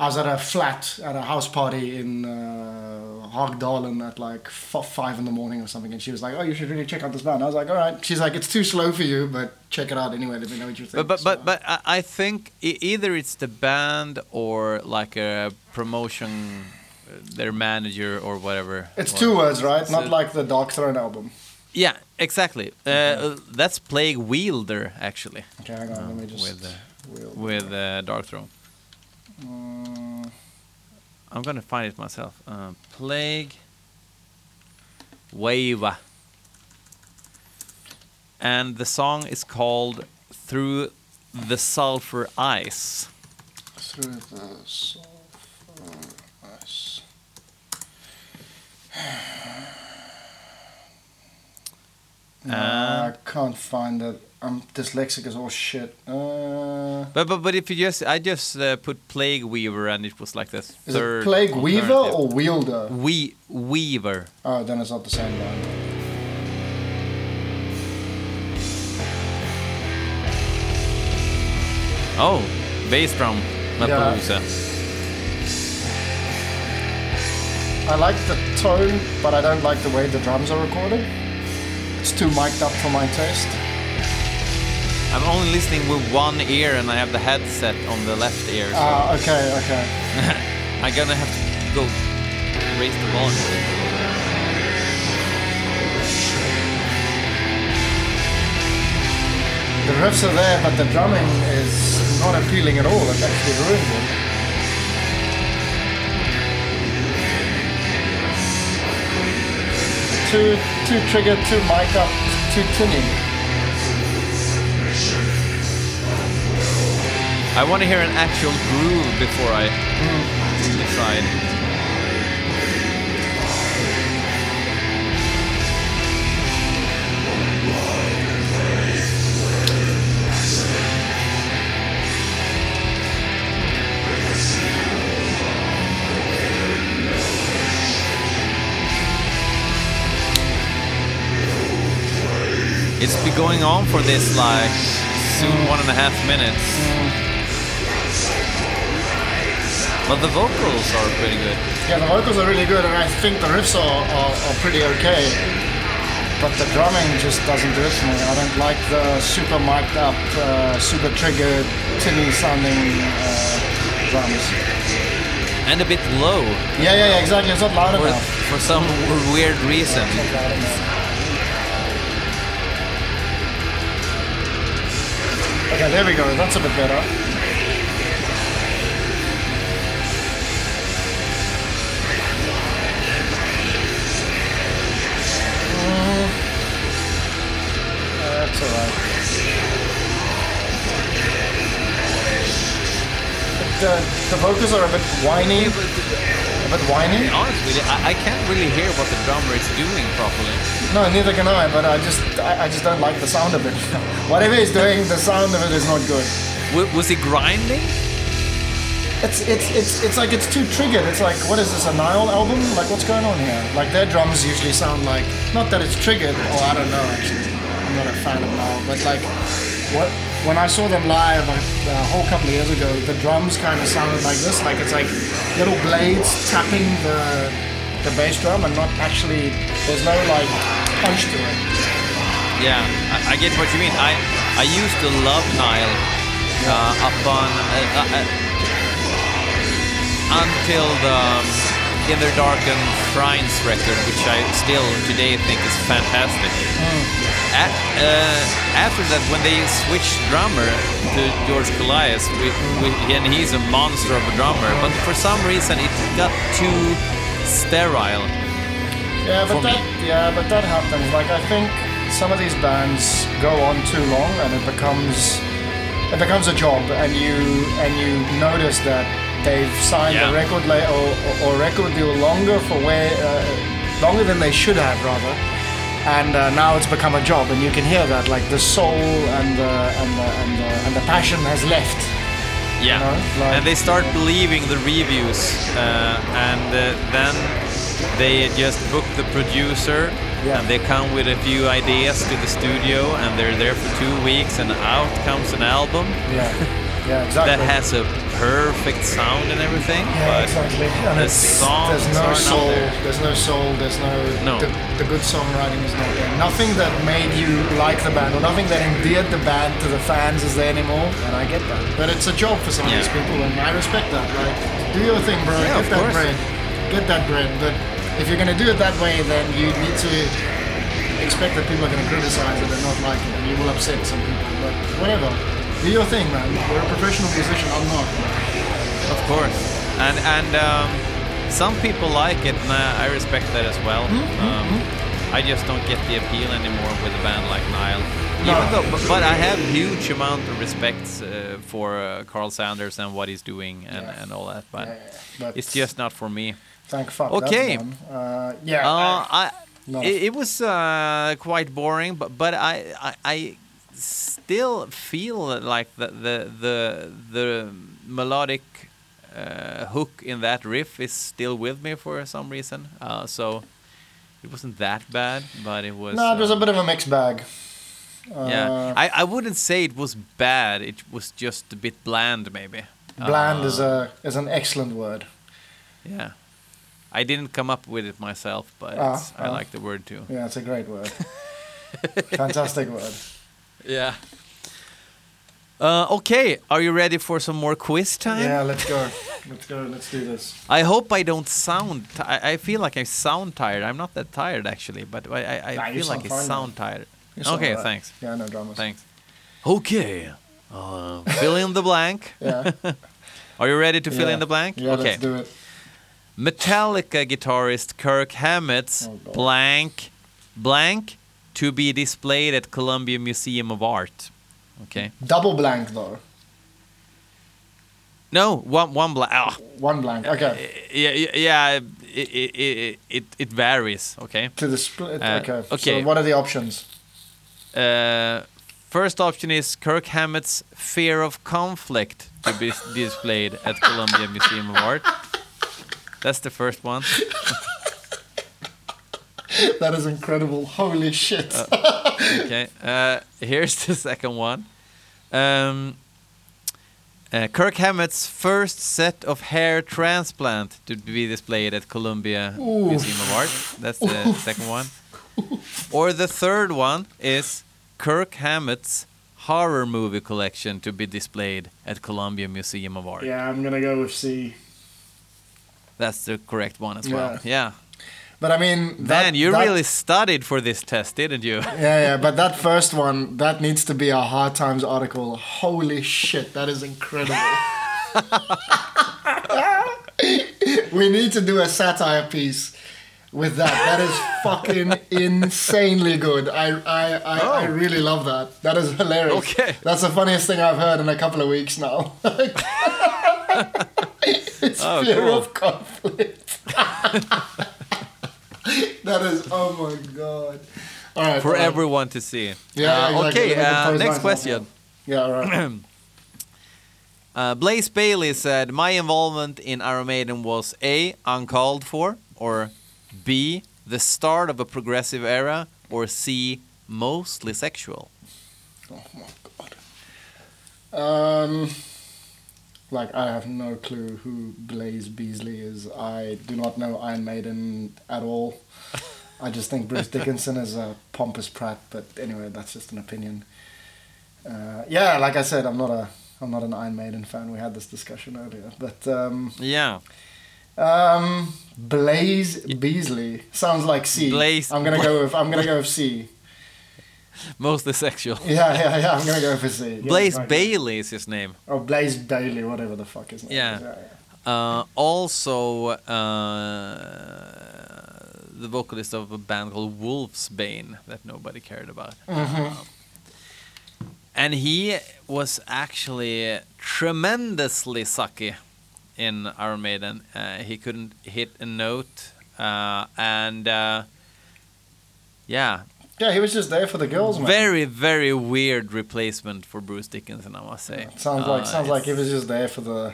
I was at a flat at a house party in uh, Högdalen at like f- five in the morning or something, and she was like, "Oh, you should really check out this band." I was like, "All right." She's like, "It's too slow for you, but check it out anyway. Let me know what you think." But but So- but, but I, I think either it's the band or like a promotion, their manager or whatever. It's two words, right? Not like the Darkthrone album. Yeah, exactly. Uh, uh, that's Plaguewielder actually Okay, hang on. let me just. with uh, with uh, Darkthrone. Mm, I'm gonna find it myself. Uh, Plague Wava. And the song is called Through the Sulfur Ice. through the sulfur ice. *sighs* No, Uh, I can't find it. I'm dyslexic as all shit. Uh, But but but if you just I just uh, put Plague Weaver and it was like the is it Plague Weaver or Wielder? We Weaver. Oh, then it's not the same one. Oh, bass drum. Mapalooza. I like the tone, but I don't like the way the drums are recorded. It's too mic'd up for my taste. I'm only listening with one ear and I have the headset on the left ear. So Ah, okay, okay. *laughs* I'm gonna have to go raise the volume. The riffs are there, but the drumming is not appealing at all. It actually ruins it. Too, too trigger, too mic up, too tinny. I want to hear an actual groove before I mm. decide. It's been going on for this like soon one and a half minutes. But the vocals are pretty good. Yeah, the vocals are really good, and I think the riffs are, are, are pretty okay. but the drumming just doesn't do it for me. I don't like the super mic'd up, uh, super triggered, tinny sounding uh, drums. And a bit low Yeah, yeah, yeah, exactly. It's not loud for, enough. for some weird reason. Okay, there we go. That's a bit better. That's alright. The, uh, the vocals are a bit whiny. A bit whiny. To be honest with you, I, I can't really hear what the drummer is doing properly. No, neither can I, but I just I, I just don't like the sound of it. *laughs* Whatever he's doing, the sound of it is not good. W- was he grinding? It's it's it's it's like it's too triggered. It's like what is this a Nile album? Like what's going on here? Like their drums usually sound like not that it's triggered, or I don't know actually. I'm not a fan of Nile, but like what when I saw them live like, a whole couple of years ago, the drums kind of sounded like this. Like it's like little blades tapping the the bass drum, and not actually. There's no like punch to it. Yeah, I, I get what you mean. I I used to love Nile uh, up on uh, uh, uh, until the um, In Their Darkened Shrines record, which I still today think is fantastic. A- uh, after that, when they switched drummer to George Kollias, we, we, and he's a monster of a drummer, but for some reason it got too sterile. Yeah, but for me. that yeah, but that happens. Like I think some of these bands go on too long, and it becomes it becomes a job, and you and you notice that they've signed Yeah. a record la- or, or, or record deal longer for where uh, longer than they should have rather. And uh, now it's become a job, and you can hear that, like the soul and the and the and the, and the passion has left. Yeah, know, like- and they start believing the reviews, uh, and uh, then they just book the producer, Yeah. and they come with a few ideas to the studio, and they're there for two weeks, and out comes an album Yeah, *laughs* yeah, exactly. that has a perfect sound and everything. Yeah, but exactly. And the it's, songs there's no soul. there. There's no soul. There's no. No. The, the good songwriting is not there. Nothing that made you like the band, or nothing that endeared the band to the fans, is there anymore. And I get that. But it's a job for some of these people, and I respect that. Like, do your thing, bro. Yeah, get that course. bread. Get that bread. But if you're gonna do it that way, then you need to expect that people are gonna criticize it and not like it, and you will upset some people. But whatever. Do your thing, man. You're a professional musician. I'm not. Of course, and and um, some people like it, and I, I respect that as well. Mm-hmm, Um, I just don't get the appeal anymore with a band like Nile. No. Even though, but, but I have huge amount of respect uh, for uh, Karl Sanders and what he's doing and, and all that, but Yeah, yeah, it's just not for me. Thank fuck. Okay. Uh, yeah. Uh, I- I, it, it was uh, quite boring, but but I, I I still feel like the the the, the melodic uh, hook in that riff is still with me for some reason. Uh, so it wasn't that bad, but it was. no, it was a bit of a mixed bag. Uh, yeah, I, I wouldn't say it was bad. It was just a bit bland, maybe. bland is Uh, a is an excellent word. yeah. I didn't come up with it myself, but Ah, it's, I ah. like the word too. Yeah, it's a great word. *laughs* Fantastic word. Yeah. Uh, okay, are you ready for some more quiz time? Yeah, let's go. Let's go. Let's do this. I hope I don't sound. I I feel like I sound tired. I'm not that tired actually, but I, I, I Nah, feel like I sound tired. You sound Okay, thanks. Yeah, no dramas. Thanks. Okay, uh, *laughs* fill in the blank. Yeah. *laughs* Are you ready to fill yeah. in the blank? Yeah, okay. let's do it. Metallica guitarist Kirk Hammett's Oh, blank blank to be displayed at Columbia Museum of Art. Okay. Double blank though. No, one one blank. Ah. One blank. Okay. yeah, yeah, yeah it, it, it, it varies, okay? To the split. Uh, okay. okay. So what are the options? Uh, first option is Kirk Hammett's Fear of Conflict to be *laughs* displayed at Columbia Museum of Art. That's the first one. *laughs* *laughs* That is incredible. Holy shit. Okay. Uh, here's the *laughs* second one. Um, uh, Kirk Hammett's first set of hair transplant to be displayed at Columbia Oof. Museum of Art. That's the second one. or the third one is Kirk Hammett's horror movie collection to be displayed at Columbia Museum of Art. Yeah, I'm gonna go with C. That's the correct one as well. Yeah. But I mean, that, Man, you that- really studied for this test, didn't you? *laughs* Yeah, yeah, but that first one, that needs to be a Hard Times article. Holy shit, that is incredible. *laughs* *laughs* we need to do a satire piece with that. That is fucking insanely good. I, I, I, I Oh. really love that. That is hilarious. Okay. That's the funniest thing I've heard in a couple of weeks now. it's Oh, fear cool. of conflict. That is, oh my god. All right. For all right. everyone to see. Yeah, Uh, exactly. Okay, uh, next question. Yeah, all right. *clears throat* Uh, Blaze Bayley said, My involvement in Iron Maiden was A. Uncalled for, or B. The start of a progressive era, or C. Mostly sexual. Oh my god. Um, like I have no clue who Blaze Beasley is. I do not know Iron Maiden at all. I just think Bruce *laughs* Dickinson is a pompous prat. But anyway, that's just an opinion. Uh, yeah, like I said, I'm not a I'm not an Iron Maiden fan. We had this discussion earlier, but um, Yeah. um, Blaze Beasley sounds like C. Blaze- am gonna go with I'm gonna go with C. *laughs* Mostly sexual. Yeah, yeah, yeah. I'm gonna go for C. Yeah, *laughs* Blaze. Bayley is his name. Or Blaze Bayley, whatever the fuck his name Yeah. is. Yeah, yeah. Uh, also, uh, the vocalist of a band called Wolfsbane that nobody cared about. Mm-hmm. And he was actually tremendously sucky in Iron Maiden. Uh, he couldn't hit a note. Uh, and uh, yeah, Yeah, he was just there for the girls, man. very, very weird replacement for Bruce Dickinson, I must say. It sounds like Uh, sounds like he was just there for the.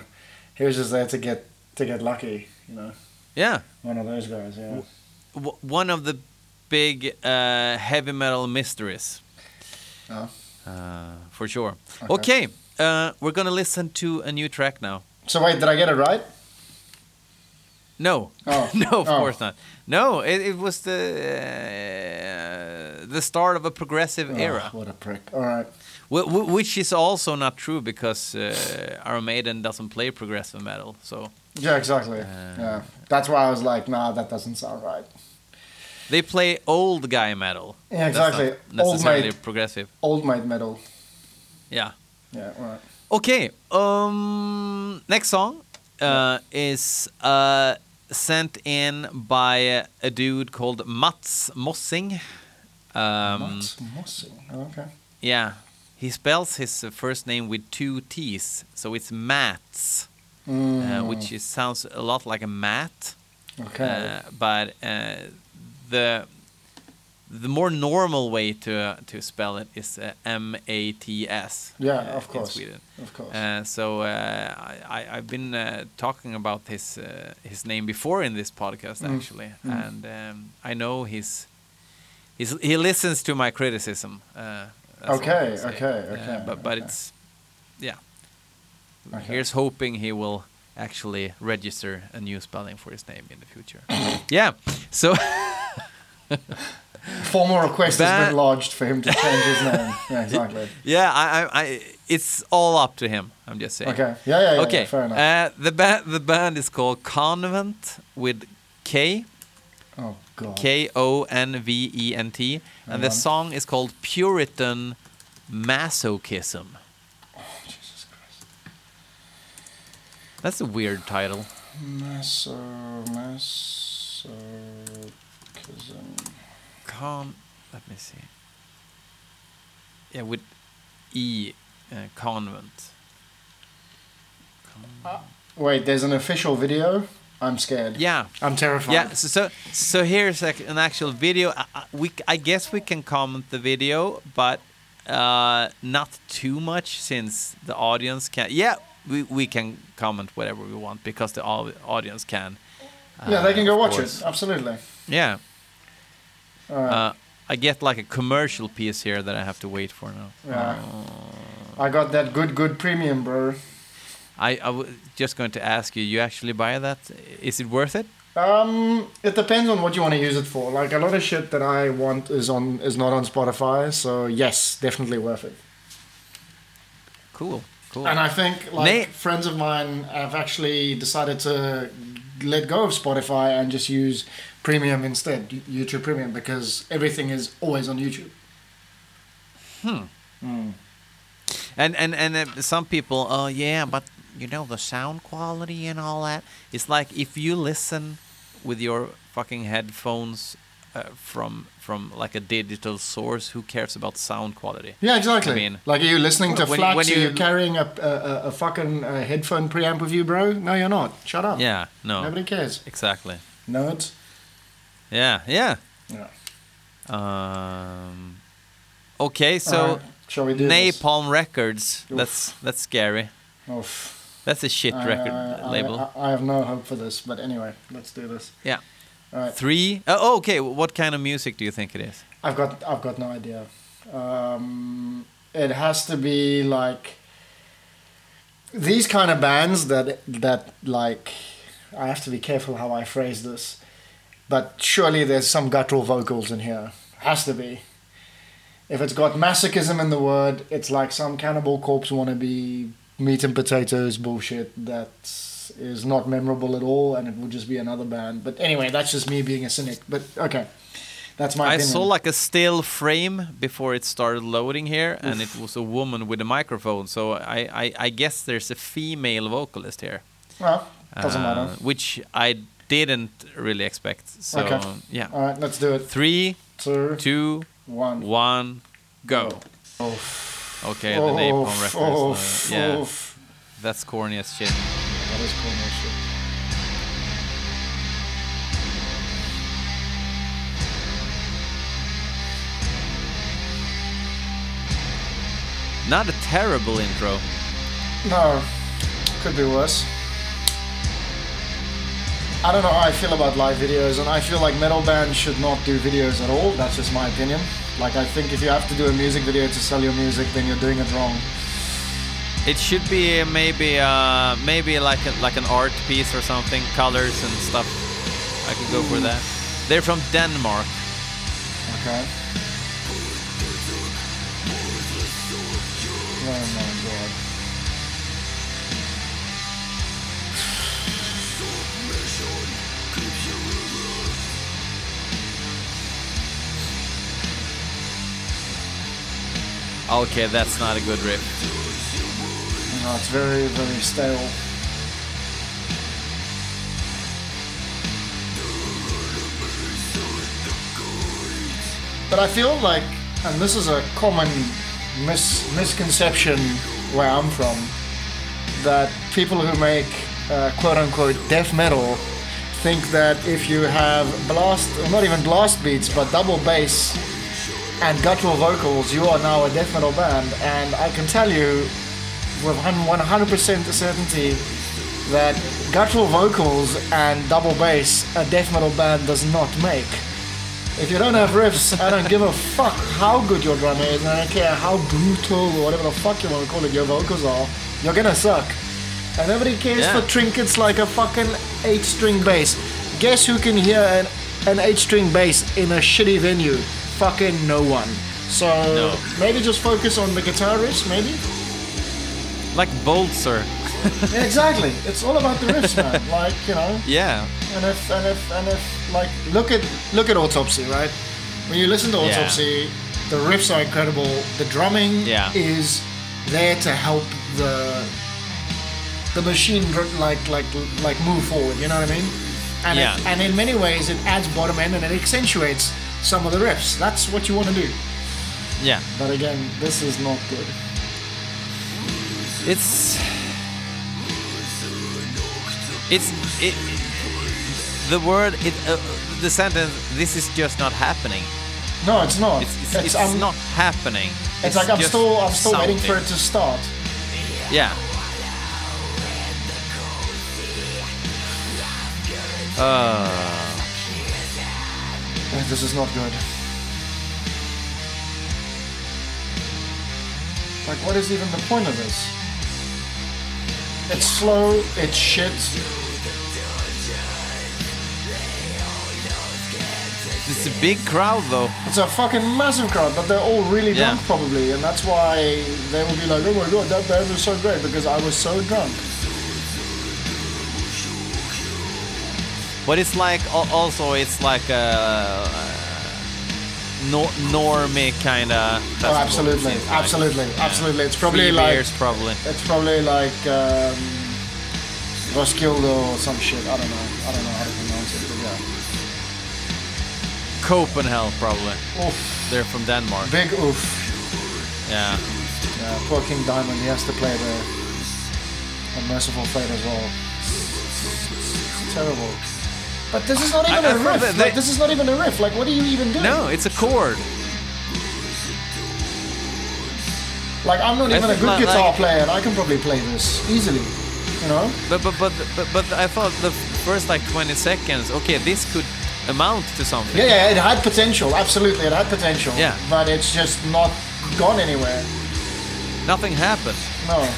He was just there to get to get lucky, you know. Yeah. One of those guys, yeah. w- one of the big uh, heavy metal mysteries. Oh. Uh, for sure. Okay. Okay, uh, we're gonna listen to a new track now. So wait, did I get it right? No, Oh. *laughs* no, of Oh. course not. No, it, it was the uh, the start of a progressive Oh, era, what a prick. All right. wh- wh- which is also not true because uh, Iron Maiden doesn't play progressive metal. So Yeah, exactly. Uh, yeah, that's why I was like, nah, that doesn't sound right. they play old guy metal. Yeah, exactly. Old mate, progressive. old mate metal. Yeah. Yeah, right. Okay. Um, next song uh, is uh, sent in by a dude called Mats Mossing. Um, Mats Mossing. Okay. Yeah, he spells his uh, first name with two T's, so it's Mats, uh, Mm, which is, sounds a lot like a mat. okay. Uh, but uh, the the more normal way to uh, to spell it is uh, M A T S. Yeah, uh, of in course. Sweden. of course. Uh, so uh, I, I've been uh, talking about his uh, his name before in this podcast Mm, actually, mm. and um, I know he's, he's he listens to my criticism. Uh, Okay, okay, okay, but but okay. it's yeah. Okay. Here's hoping he will actually register a new spelling for his name in the future. *laughs* yeah. So *laughs* Formal request has Ba- been lodged for him to change his name. *laughs* Yeah, exactly. yeah, I, I, I it's all up to him. I'm just saying. Okay. Yeah, yeah, yeah. okay. yeah, fair enough. Uh, the band the band is called Konvent with K oh god. K O N V E N T, and the song is called Puritan Masochism. Jesus Christ. That's a weird title. Maso, masochism. Con. Let me see. Yeah, with E, uh, convent. Con- Wait, there's an official video. I'm scared. yeah, I'm terrified. yeah. So, so, so here's ac- an actual video. I, I- we, c- I guess we can comment the video, but uh, not too much since the audience can. Yeah, we, we can comment whatever we want because the audience can. Yeah, they uh, can go watch course. it. Absolutely. Yeah. Uh, I get like a commercial piece here that I have to wait for now. Yeah. Uh, I got that good, good premium, bro. I, I was just going to ask you, you actually buy that? Is it worth it? Um, it depends on what you want to use it for. Like a lot of shit that I want is on is not on Spotify, so yes, definitely worth it. Cool. Cool. And I think like Nate- friends of mine have actually decided to let go of Spotify and just use Premium instead, YouTube Premium, because everything is always on YouTube. Hmm. And and and uh, some people, oh yeah, but you know the sound quality and all that. It's like if you listen with your fucking headphones uh, from from like a digital source, who cares about sound quality? Yeah, exactly. I mean- like, are you listening to When- FLACs? when are you you- carrying a, a, a- a fucking uh, headphone preamp with you, bro? No, you're not. Shut up. Yeah, no, Nobody cares. exactly. Nerds. Yeah, yeah. Yeah. Um, okay, so Alright, shall we do this? Napalm Records. Oof. That's that's scary. Oof. That's a shit I- record I- label. I, I have no hope for this, but anyway, let's do this. yeah. Alright. Three. Oh, okay. What kind of music do you think it is? I've got I've got no idea. Um, it has to be like these kind of bands that that like I have to be careful how I phrase this, but surely there's some guttural vocals in here. Has to be. If it's got masochism in the word, it's like some cannibal corpse wannabe meat and potatoes bullshit that is not memorable at all, and it would just be another band. But anyway, that's just me being a cynic. But okay, that's my I opinion. saw like a still frame before it started loading here, and it was a woman with a microphone. So I, I, I guess there's a female vocalist here. Well, doesn't uh, matter. Which I didn't really expect. So Okay. yeah. All right, let's do it. Three, Two, two, one, one, go. Oof. Okay, the Napalm Oof, Records. oof, uh, yeah, that's corny as shit. That is cool, man, shit. Not a terrible intro. No, could be worse. I don't know how I feel about live videos, and I feel like metal bands should not do videos at all. That's just my opinion. Like, I think if you have to do a music video to sell your music, then you're doing it wrong. It should be maybe uh, maybe like a, like an art piece or something, colors and stuff. I could go for that. They're from Denmark. Okay. Oh Okay, that's not a good riff. No, it's very, very stale. But I feel like, and this is a common mis- misconception where I'm from, that people who make uh, quote unquote death metal think that if you have blast, not even blast beats, but double bass and guttural vocals, you are now a death metal band. And I can tell you with 100% certainty that guttural vocals and double bass a death metal band does not make. If you don't have riffs, I don't give a fuck how good your drummer is, and I don't care how brutal or whatever the fuck you want to call it your vocals are, you're gonna suck. And nobody cares Yeah. for trinkets like a fucking 8 string bass. Guess who can hear an, an 8 string bass in a shitty venue? Fucking no one. So No. maybe just focus on the guitar riffs, maybe? Like Bölzer. Yeah, exactly. It's all about the riffs, man. *laughs* Like, you know, Yeah. and if and if and if like look at look at Autopsy, right? When you listen to Yeah. Autopsy, the riffs are incredible. The drumming Yeah. is there to help the the machine like like like move forward. You know what I mean? And Yeah. it, and in many ways, it adds bottom end and it accentuates some of the riffs. That's what you want to do. Yeah. But again, this is not good. It's it's it, the word it uh, the sentence this is just not happening. No, it's not. It's it's, it's, I'm- not happening. It's, like I'm still I'm still waiting for it to start. Yeah. Uh, This is not good. Like, what is even the point of this? It's slow, it's shit. it's a big crowd though. It's a fucking massive crowd, but they're all really Yeah. drunk probably, and that's why they will be like, "Oh my god, that band was so great," because I was so drunk. But it's like also it's like a no, normie kind of. Oh, absolutely, absolutely, absolutely. It's probably like beers, probably. it's probably like um, Roskilde or some shit. I don't know. I don't know how to pronounce it, but yeah. Copenhagen, probably. Oof, They're from Denmark. big oof. Yeah. Yeah, poor King Diamond. He has to play the Unmerciful Fate as well. It's terrible. But this is not even I a riff. that like, this is not even a riff. Like, what are you even doing? No, it's a chord. Like, I'm not I even a good like- guitar like- player, and I can probably play this easily. You know? But but but but, but I thought the first like 20 seconds. Okay, this could amount to something. Yeah, yeah, it had potential. Absolutely, it had potential. Yeah. But it's just not gone anywhere. Nothing happened. No.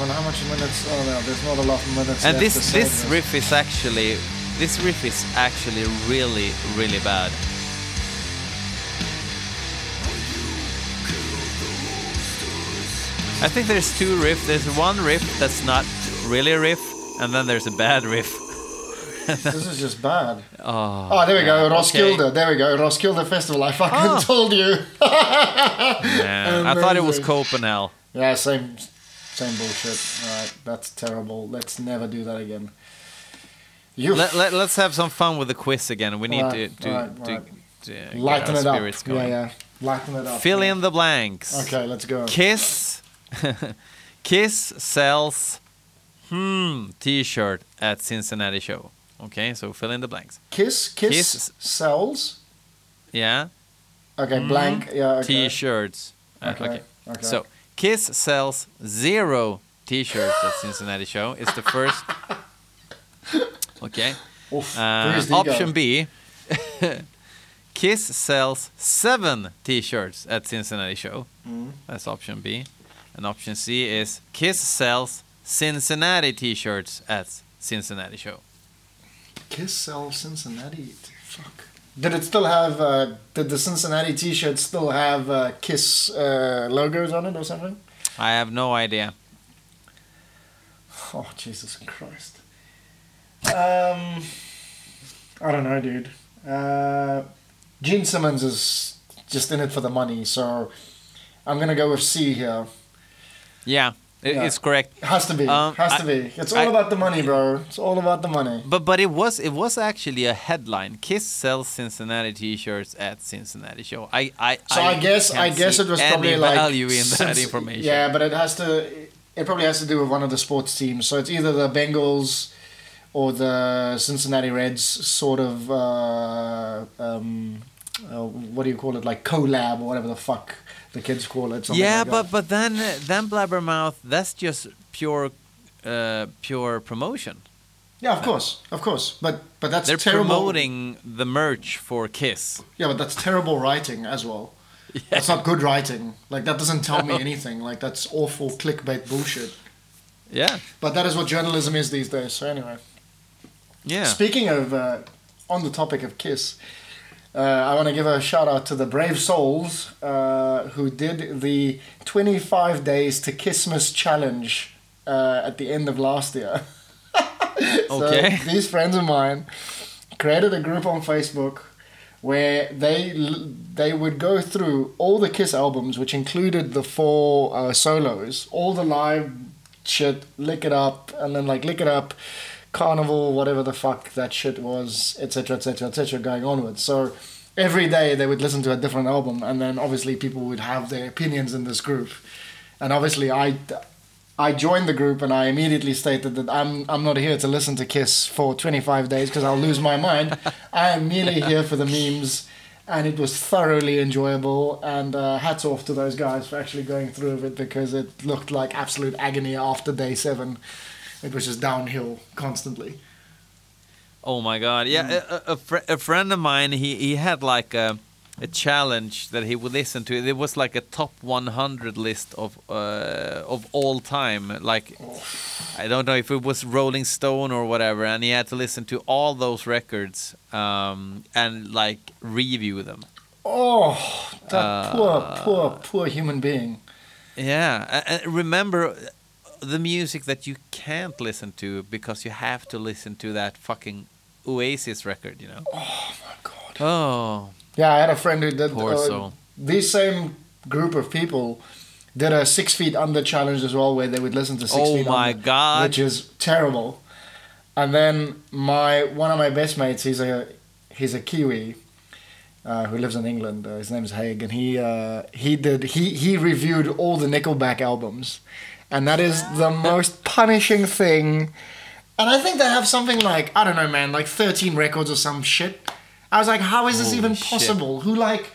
On, how much minutes? Oh no, there's not a lot of minutes. And this this riff is actually this riff is actually really really bad. I think there's two riffs. There's one riff that's not really a riff, and then there's a bad riff. *laughs* This is just bad. Oh, Oh, there we go, Roskilde. okay. There we go, Roskilde Festival. I fucking Ah. *laughs* told you. Yeah, I thought it was. Copenhagen. yeah, same, same bullshit. All right, that's terrible. Let's never do that again. You Let, let, let's have some fun with the quiz again. We need Right, to to, right, to, right. to get lighten it up. going. Yeah, yeah, lighten it up. Fill in the blanks. Okay, let's go. Kiss *laughs* Kiss sells hmm t-shirt at Cincinnati show. Okay, so fill in the blanks. Kiss, kiss, Kiss. sells. Yeah, Okay, blank. Yeah, okay. t-shirts. Uh, Okay, okay. okay. So Kiss sells zero t-shirts at Cincinnati show. It's the first. *laughs* Okay. Uh, option B. *laughs* Kiss sells seven T-shirts at Cincinnati show. Mm. That's option B. And option C is Kiss sells Cincinnati T-shirts at Cincinnati show. Kiss sells Cincinnati. Fuck. Did it still have? Uh, did the Cincinnati T-shirt still have uh, Kiss uh, logos on it or something? I have no idea. Oh Jesus Christ. Um, I don't know, dude. Uh, Gene Simmons is just in it for the money, so I'm gonna go with C here. Yeah, it, Yeah. it's correct. It has to be. Um, has I- to be. It's all I- about the money, bro. It's all about the money. But but it was it was actually a headline. Kiss sells Cincinnati T-shirts at Cincinnati show. I I So I, guess I guess it was probably like value in that since- information. Yeah, but it has to. It probably has to do with one of the sports teams. So it's either the Bengals or the Cincinnati Reds, sort of. Uh, um, uh, what do you call it? Like collab or whatever the fuck the kids call it. something Yeah, like but that. but then then Blabbermouth, that's just pure uh, pure promotion. yeah, of course, of course. But but that's They're terrible. promoting the merch for Kiss. Yeah, but that's terrible writing as well. *laughs* That's not good writing. Like that doesn't tell me anything. Like that's awful clickbait bullshit. Yeah, But that is what journalism is these days. So anyway. yeah. Speaking of, uh, on the topic of Kiss, uh, I want to give a shout out to the Brave Souls uh, who did the 25 Days to Kissmas challenge uh, at the end of last year. *laughs* So Okay. these friends of mine created a group on Facebook where they they would go through all the Kiss albums, which included the four uh, solos, all the live shit, lick it up, and then like lick it up, carnival, whatever the fuck that shit was, etc., etc., etc., going onwards. So every day they would listen to a different album, and then obviously people would have their opinions in this group, and obviously I. I joined the group and I immediately stated that I'm I'm not here to listen to Kiss for 25 days because I'll lose my mind. I am merely here for the memes, and it was thoroughly enjoyable. And uh, hats off to those guys for actually going through with it because it looked like absolute agony after day seven. It was just downhill constantly. Oh my god. Yeah, a, a, a, fr- a friend of mine, he he had like a a challenge that he would listen to. It was like a top 100 list of uh, of all time. Like I don't know if it was Rolling Stone or whatever, and he had to listen to all those records um, and like review them. Oh, that poor, Uh, poor, poor human being. Yeah, and remember the music that you can't listen to because you have to listen to that fucking Oasis record, you know. Oh my god. Oh, Yeah, I had a friend who did. Poor uh, soul. These same group of people did a six feet under challenge as well, where they would listen to six Oh feet my under, God. which is terrible. And then my one of my best mates, he's a he's a Kiwi. Uh, who lives in England? Uh, his is Haig, and he uh, he did he he reviewed all the Nickelback albums, and that is the most punishing thing. And I think they have something like I don't know, man, like thirteen records or some shit. I was like, how is this Holy even shit. possible? Who like,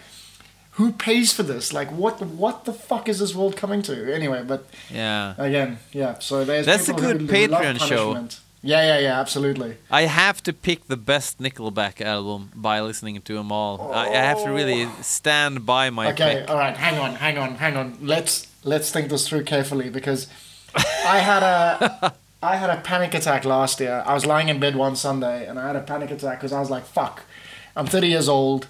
who pays for this? Like, what what the fuck is this world coming to? Anyway, but yeah. again, yeah. So there's That's a good Patreon show. Yeah, yeah, yeah, absolutely. I have to pick the best Nickelback album by listening to them all. I, I have to really oh. stand by my Okay, pick. all right, hang on, hang on, hang on. Let's let's think this through carefully because I had a *laughs* I had a panic attack last year. I was lying in bed one Sunday and I had a panic attack because I was like, "Fuck, I'm 30 years old.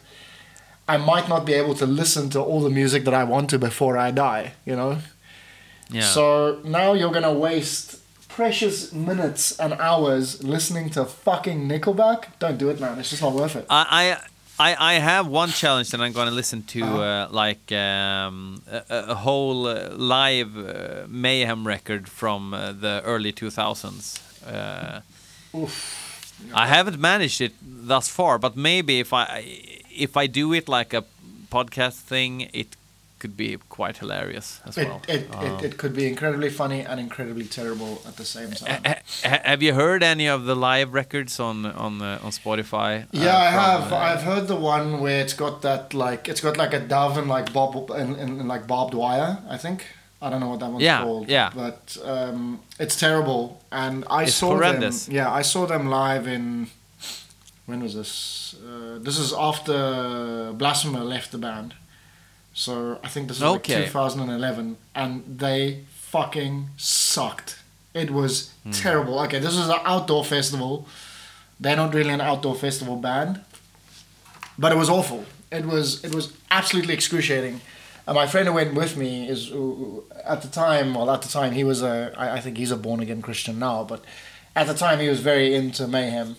I might not be able to listen to all the music that I want to before I die." You know. Yeah. So now you're gonna waste precious minutes and hours listening to fucking Nickelback. Don't do it, man. It's just not worth it. I, I, I I have one challenge that I'm going to listen to, Uh-huh. uh, like um, a, a whole uh, live uh, Mayhem record from uh, the early 2000s. Uh, I haven't managed it thus far, but maybe if I if I do it like a podcast thing, it could be quite hilarious as It, well. it, Uh, it, it could be incredibly funny and incredibly terrible at the same time. ha- ha- have you heard any of the live records on on uh, on Spotify? uh, Yeah, I have. uh, I've heard the one where it's got that like it's got like a dove and like bob and, and, and like barbed wire. I think I don't know what that one's Yeah, called. yeah. But um, it's terrible, and I It's saw horrendous. them. Yeah, I saw them live in. When was this? Uh, this is after Blasphemer left the band, so I think this is Okay. like 2011, and they fucking sucked. It was Hmm. terrible. Okay, this is an outdoor festival. They're not really an outdoor festival band, but it was awful. It was it was absolutely excruciating. And my friend who went with me is at the time. Well, at the time he was a. I, I think he's a born again Christian now, but at the time he was very into mayhem.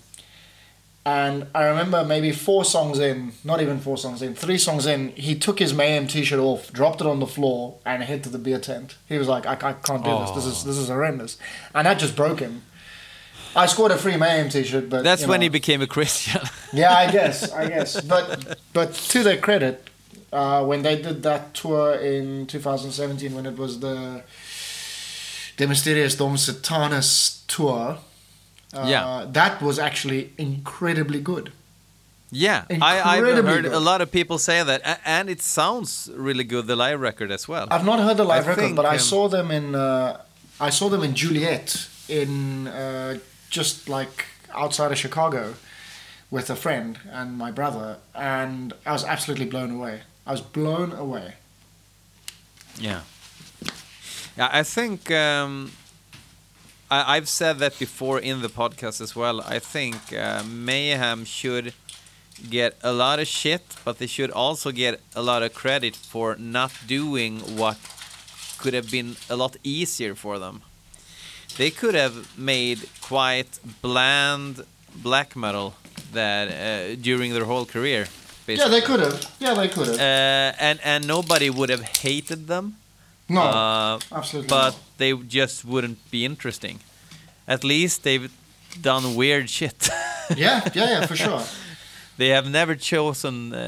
And I remember maybe four songs in, not even four songs in, three songs in, he took his mayhem T-shirt off, dropped it on the floor, and hid to the beer tent. He was like, "I, I can't do this. This is this is horrendous," and that just broke him. I scored a free mayhem T-shirt, but That's you when know. he became a Christian. *laughs* Yeah, I *laughs* guess, I guess. But but to their credit, uh, when they did that tour in 2017, when it was the De Mysteriis Dom Sathanas tour, uh, Yeah. that was actually incredibly good. Yeah, I, I've heard good. a lot of people say that, and it sounds really good. The live record as well. I've not heard the live I record, think, but I um, saw them in uh, I saw them in Joliet in uh, just like outside of Chicago with a friend and my brother, and I was absolutely blown away. I was blown away. Yeah, yeah. I think um, I, I've said that before in the podcast as well. I think uh, Mayhem should get a lot of shit, but they should also get a lot of credit for not doing what could have been a lot easier for them. They could have made quite bland black metal that uh, during their whole career. Yeah, they could have. Yeah, they could have. uh, and and nobody would have hated them. No, Uh, absolutely. but not. they just wouldn't be interesting. At least they've done weird shit. *laughs* yeah, yeah, yeah, for sure. *laughs* they have never chosen uh,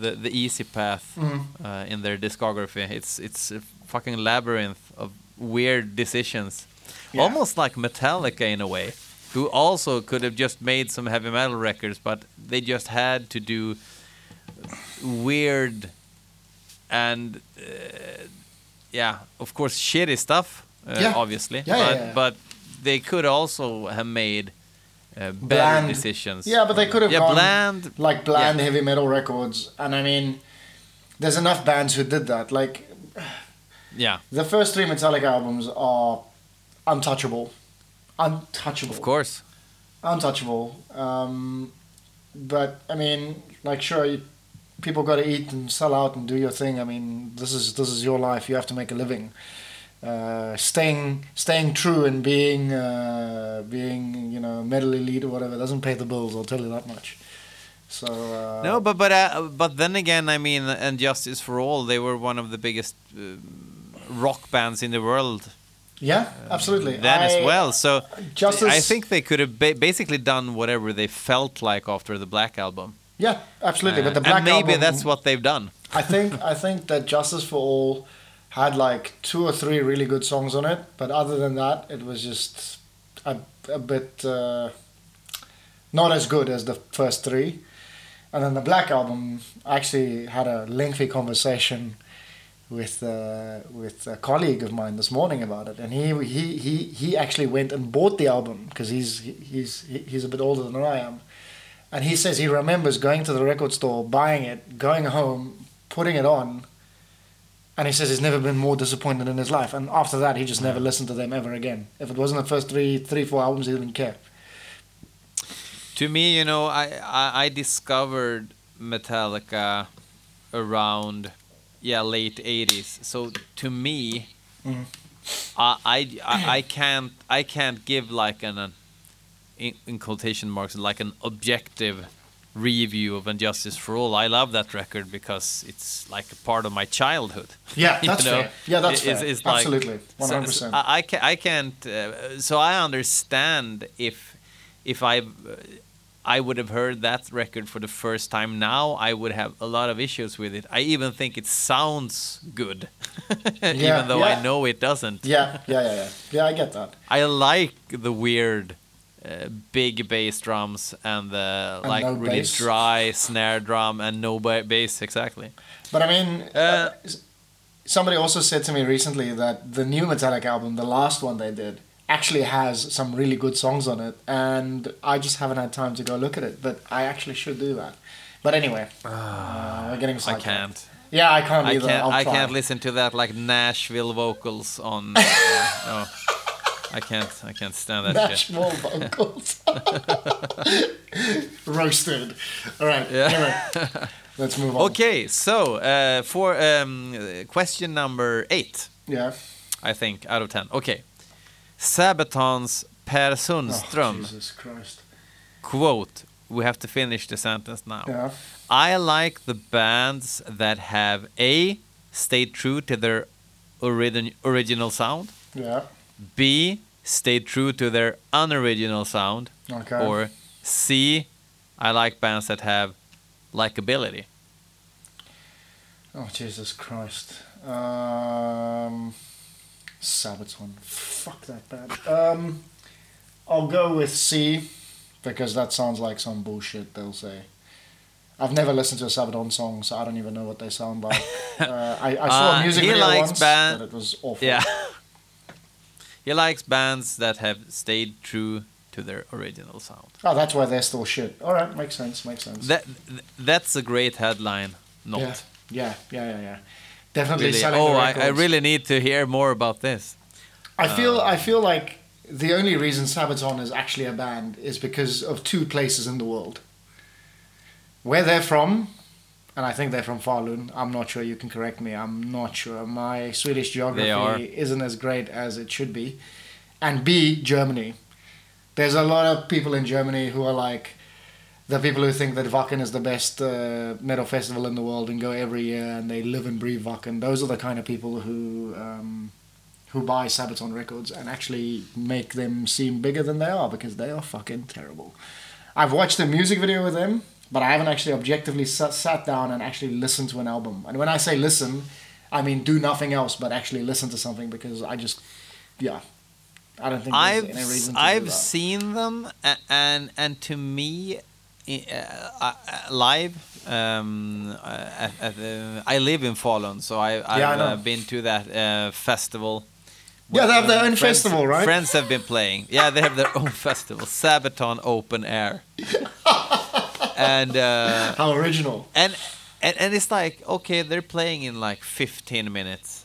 the the easy path Mhm. uh, in their discography. It's it's a fucking labyrinth of weird decisions, Yeah. almost like Metallica in a way, who also could have just made some heavy metal records, but they just had to do weird and uh, yeah, of course, shitty stuff. Uh, Yeah. Obviously, Yeah, but yeah. but they could also have made uh, better Bland. decisions. Yeah, but they could have yeah, gone bland. like bland heavy metal records, and I mean, there's enough bands who did that. Like Yeah, the first three Metallica albums are untouchable, untouchable, of course. untouchable. Um, but I mean, like sure, you, people got to eat and sell out and do your thing. I mean, this is this is your life. You have to make a living. Uh, staying staying true and being uh, being you know metal elite or whatever doesn't pay the bills. I'll tell you that much. So uh, No, but but uh, but then again, I mean, and Justice for All, they were one of the biggest uh, rock bands in the world yeah, absolutely. then as well. So Justice, I think they could have ba- basically done whatever they felt like after the Black album. Yeah, absolutely. but the Uh, Black and maybe album, that's what they've done. I think I think that Justice for All had like two or three really good songs on it, but other than that, it was just a, a bit uh, not as good as the first three. And then the Black album, I actually had a lengthy conversation with uh, with a colleague of mine this morning about it, and he he he, he actually went and bought the album because he's he's he's a bit older than I am. And he says he remembers going to the record store, buying it, going home, putting it on, and he says he's never been more disappointed in his life. And after that, he just never listened to them ever again. If it wasn't the first three, three, four albums, he didn't care. To me, you know, I, I, I discovered Metallica around yeah late 80s. So to me. Mm. I, I I I can't I can't give like an, an in, in quotation marks like an objective review of And Justice for All. I love that record because it's like a part of my childhood. *laughs* Yeah, You that's know, fair. Yeah, that's it's- fair. it's like- Absolutely, one hundred percent. I, can't. I can't. Uh, so I understand if if I I would have heard that record for the first time now, I would have a lot of issues with it. I even think it sounds good, *laughs* Yeah, even though yeah. I know it doesn't. Yeah, yeah, yeah, yeah. Yeah, I get that. I like the weird. Uh, big bass drums and the And like no really bass. dry snare drum and no ba- bass exactly. But I mean, Uh, uh, somebody also said to me recently that the new Metallica album, the last one they did, actually has some really good songs on it, and I just haven't had time to go look at it. But I actually should do that. But anyway, uh, we're getting I can't. Yeah, I can't I either. can't. I'll I can't listen to that like Nashville vocals on. *laughs* Uh, no, I can't. I can't stand that shit. Nashville vocals. *laughs* Roasted. All right. Yeah. Anyway, let's move on. Okay, so uh, for um, question number eight, Yeah. I think out of ten. Okay, Sabaton's Per Oh, Jesus Christ. quote. We have to finish the sentence now. Yeah. I like the bands that have a stayed true to their origin- original sound. Yeah. B stay true to their unoriginal sound. Okay. Or C, I like bands that have likability. Oh Jesus Christ. Um, Sabaton. Fuck that band. Um, I'll go with C because that sounds like some bullshit they'll say. I've never listened to a Sabaton song, so I don't even know what they sound like. *laughs* uh, I, I saw Uh, a music video likes once, band- but it was awful. Yeah. He likes bands that have stayed true to their original sound. Oh, that's why they're still shit. All right, makes sense. Makes sense. That that's a great headline. Not Yeah. Yeah, yeah, yeah, yeah. Definitely really. selling Oh, I, I really need to hear more about this. I feel Uh, I feel like the only reason Sabaton is actually a band is because of two places in the world. Where they're from, and I think they're from Falun. I'm not sure. You can correct me. I'm not sure. My Swedish geography isn't as great as it should be. And B, Germany. There's a lot of people in Germany who are like the people who think that Wacken is the best uh, metal festival in the world and go every year and they live and breathe Wacken. Those are the kind of people who um, who buy Sabaton records and actually make them seem bigger than they are because they are fucking terrible. I've watched a music video with them, but I haven't actually objectively sat, sat down and actually listened to an album. And when I say listen, I mean do nothing else but actually listen to something because I just, yeah, I don't think there's I've any reason to I've seen them and and to me uh, uh, live um, uh, at, at, uh, I live in Falun so I I've Yeah, uh, been to that uh, festival Yeah, they have their own Friends- festival, right? Friends have been playing. Yeah, they have their own *laughs* festival, Sabaton Open Air. *laughs* and uh, *laughs* How original. and and and it's like okay, they're playing in like 15 minutes.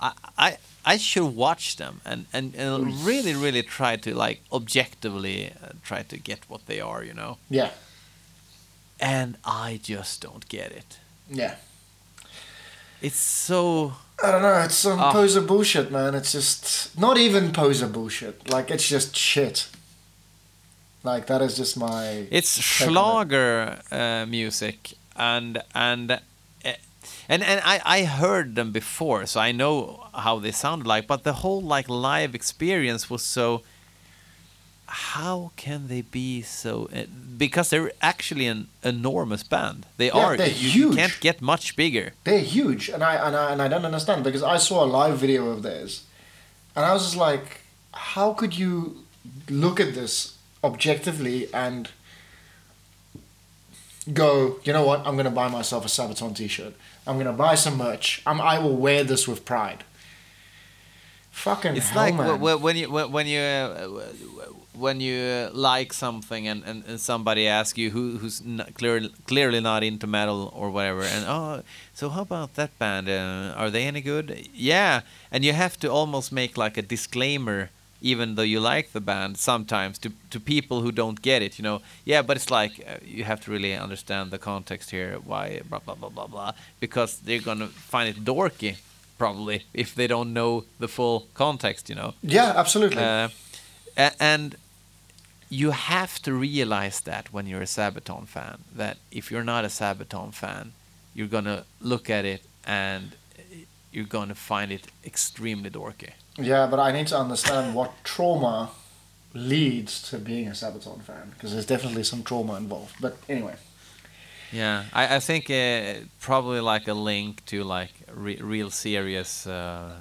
I I I should watch them and and, and really really try to like objectively uh, try to get what they are, you know. Yeah. And I just don't get it. Yeah. It's so I don't know. It's some Ah. poser bullshit, man. It's just not even poser bullshit. Like it's just shit. Like that is just my. It's take on it. Schlager uh, music, and and uh, and and I I heard them before, so I know how they sound like. But the whole like live experience was so. How can they be so? Uh, because they're actually an enormous band. They Yeah, are. they're you, you can't get much bigger. They're huge, and I and I and I don't understand because I saw a live video of theirs, and I was just like, how could you look at this objectively and go, you know what? I'm gonna buy myself a Sabaton T-shirt. I'm gonna buy some merch. I'm, I will wear this with pride. Fucking It's hell, like man. wh- wh- when you when you uh, when you uh, like something and, and, and somebody asks you who who's n- clearly clearly not into metal or whatever and oh so how about that band uh, are they any good yeah and you have to almost make like a disclaimer even though you like the band sometimes to to people who don't get it you know yeah but it's like uh, you have to really understand the context here why blah blah blah blah blah because they're gonna find it dorky probably *laughs* if they don't know the full context you know yeah, absolutely. uh, and you have to realize that when you're a Sabaton fan, that if you're not a Sabaton fan, you're gonna look at it and you're gonna find it extremely dorky. Yeah, but I need to understand what trauma leads to being a Sabaton fan because there's definitely some trauma involved. But anyway, Yeah, I, I think uh, probably like a link to like re- real serious uh,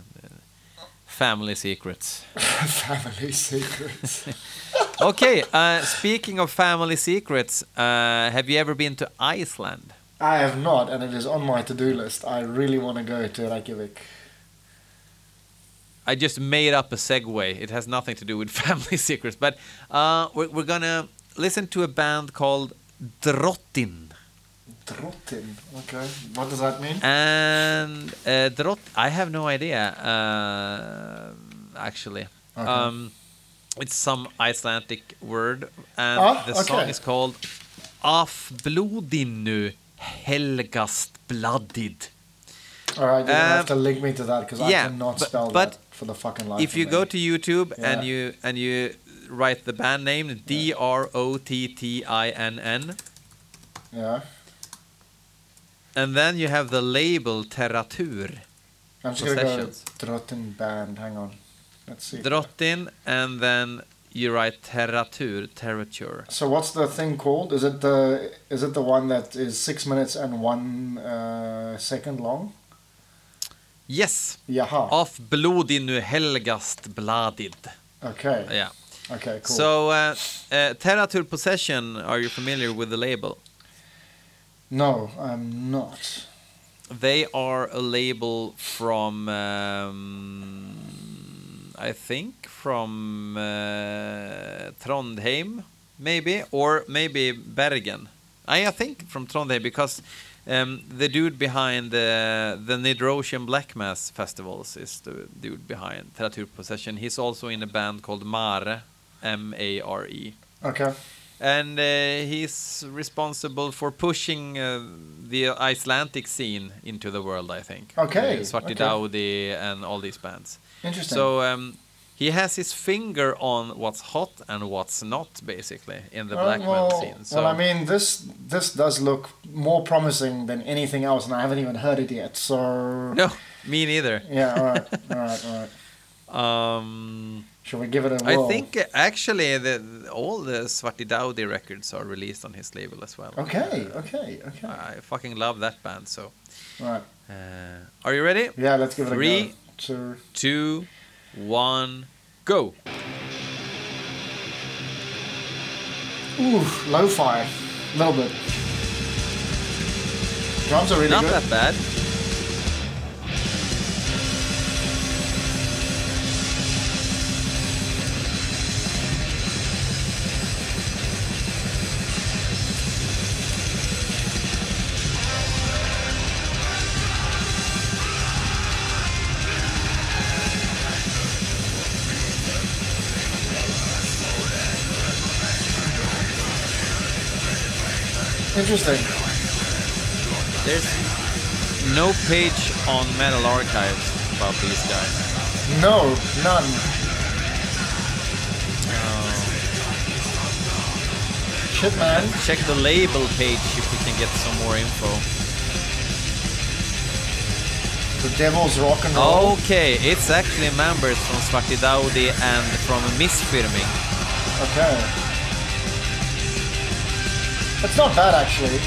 family secrets. *laughs* family secrets. *laughs* okay, uh, speaking of family secrets, uh, have you ever been to Iceland? I have not, and it is on my to-do list. I really want to go to Reykjavik. I just made up a segue. It has nothing to do with *laughs* family secrets, but uh, we're, we're gonna listen to a band called Drottinn. Drottinn. Okay, what does that mean? And uh, Drott, I have no idea, uh, actually. Okay. Um, it's some Icelandic word, and Ah, the song is called Af blodinu helgast blooded. All right, you're gonna have Um, to link me to that because yeah, I cannot but- spell but that for the fucking life. if you me. go to YouTube and you and you write the band name D R O T T I N N, yeah, and then you have the label Terratur, I'm just gonna go. Drottinn band. Hang on, let's see. Drottinn, and then you write Terratur, Terrature. So what's the thing called? Is it the is it the one that is six minutes and one uh, second long? Yes, Jaha. Af blodinu helgast bladid. Okay. Yeah. Okay. Cool. So uh, uh, Terratur Possession, are you familiar with the label? no, I'm not. They are a label from, um, I think, from uh, Trondheim, maybe, or maybe Bergen. I, I think from Trondheim because um, the dude behind the the Nidrosian Black Mass festivals is the dude behind Terratur Possession. He's also in a band called Mare, M A R E Okay. and uh, he's responsible for pushing uh, the Icelandic scene into the world. I think. Okay, uh, Svarti okay. Daudi and all these bands. Interesting. So um, he has his finger on what's hot and what's not, basically, in the Uh, black well, metal scene. So well, I mean, this this does look more promising than anything else, and I haven't even heard it yet. So *laughs* no, me neither. yeah, all right, all right, all right. *laughs* Um, Shall we give it a I whirl? I think uh, actually the, all the Svarti Daudi records are released on his label as well. Okay, okay, okay. I fucking love that band. So, All right. uh, are you ready? Yeah, let's give it Three, a go. Two. two, one, go. Ooh, lo-fi, a little bit. Drums are really Not good. that bad. Interesting. There's no page on Metal Archives about these guys. No, none. Oh. Shit, man. Check the label page if we can get some more info. The Devil's Rock and Roll. Okay, it's actually members from Svarti Daudi and from Misþyrming. Okay. It's not bad actually.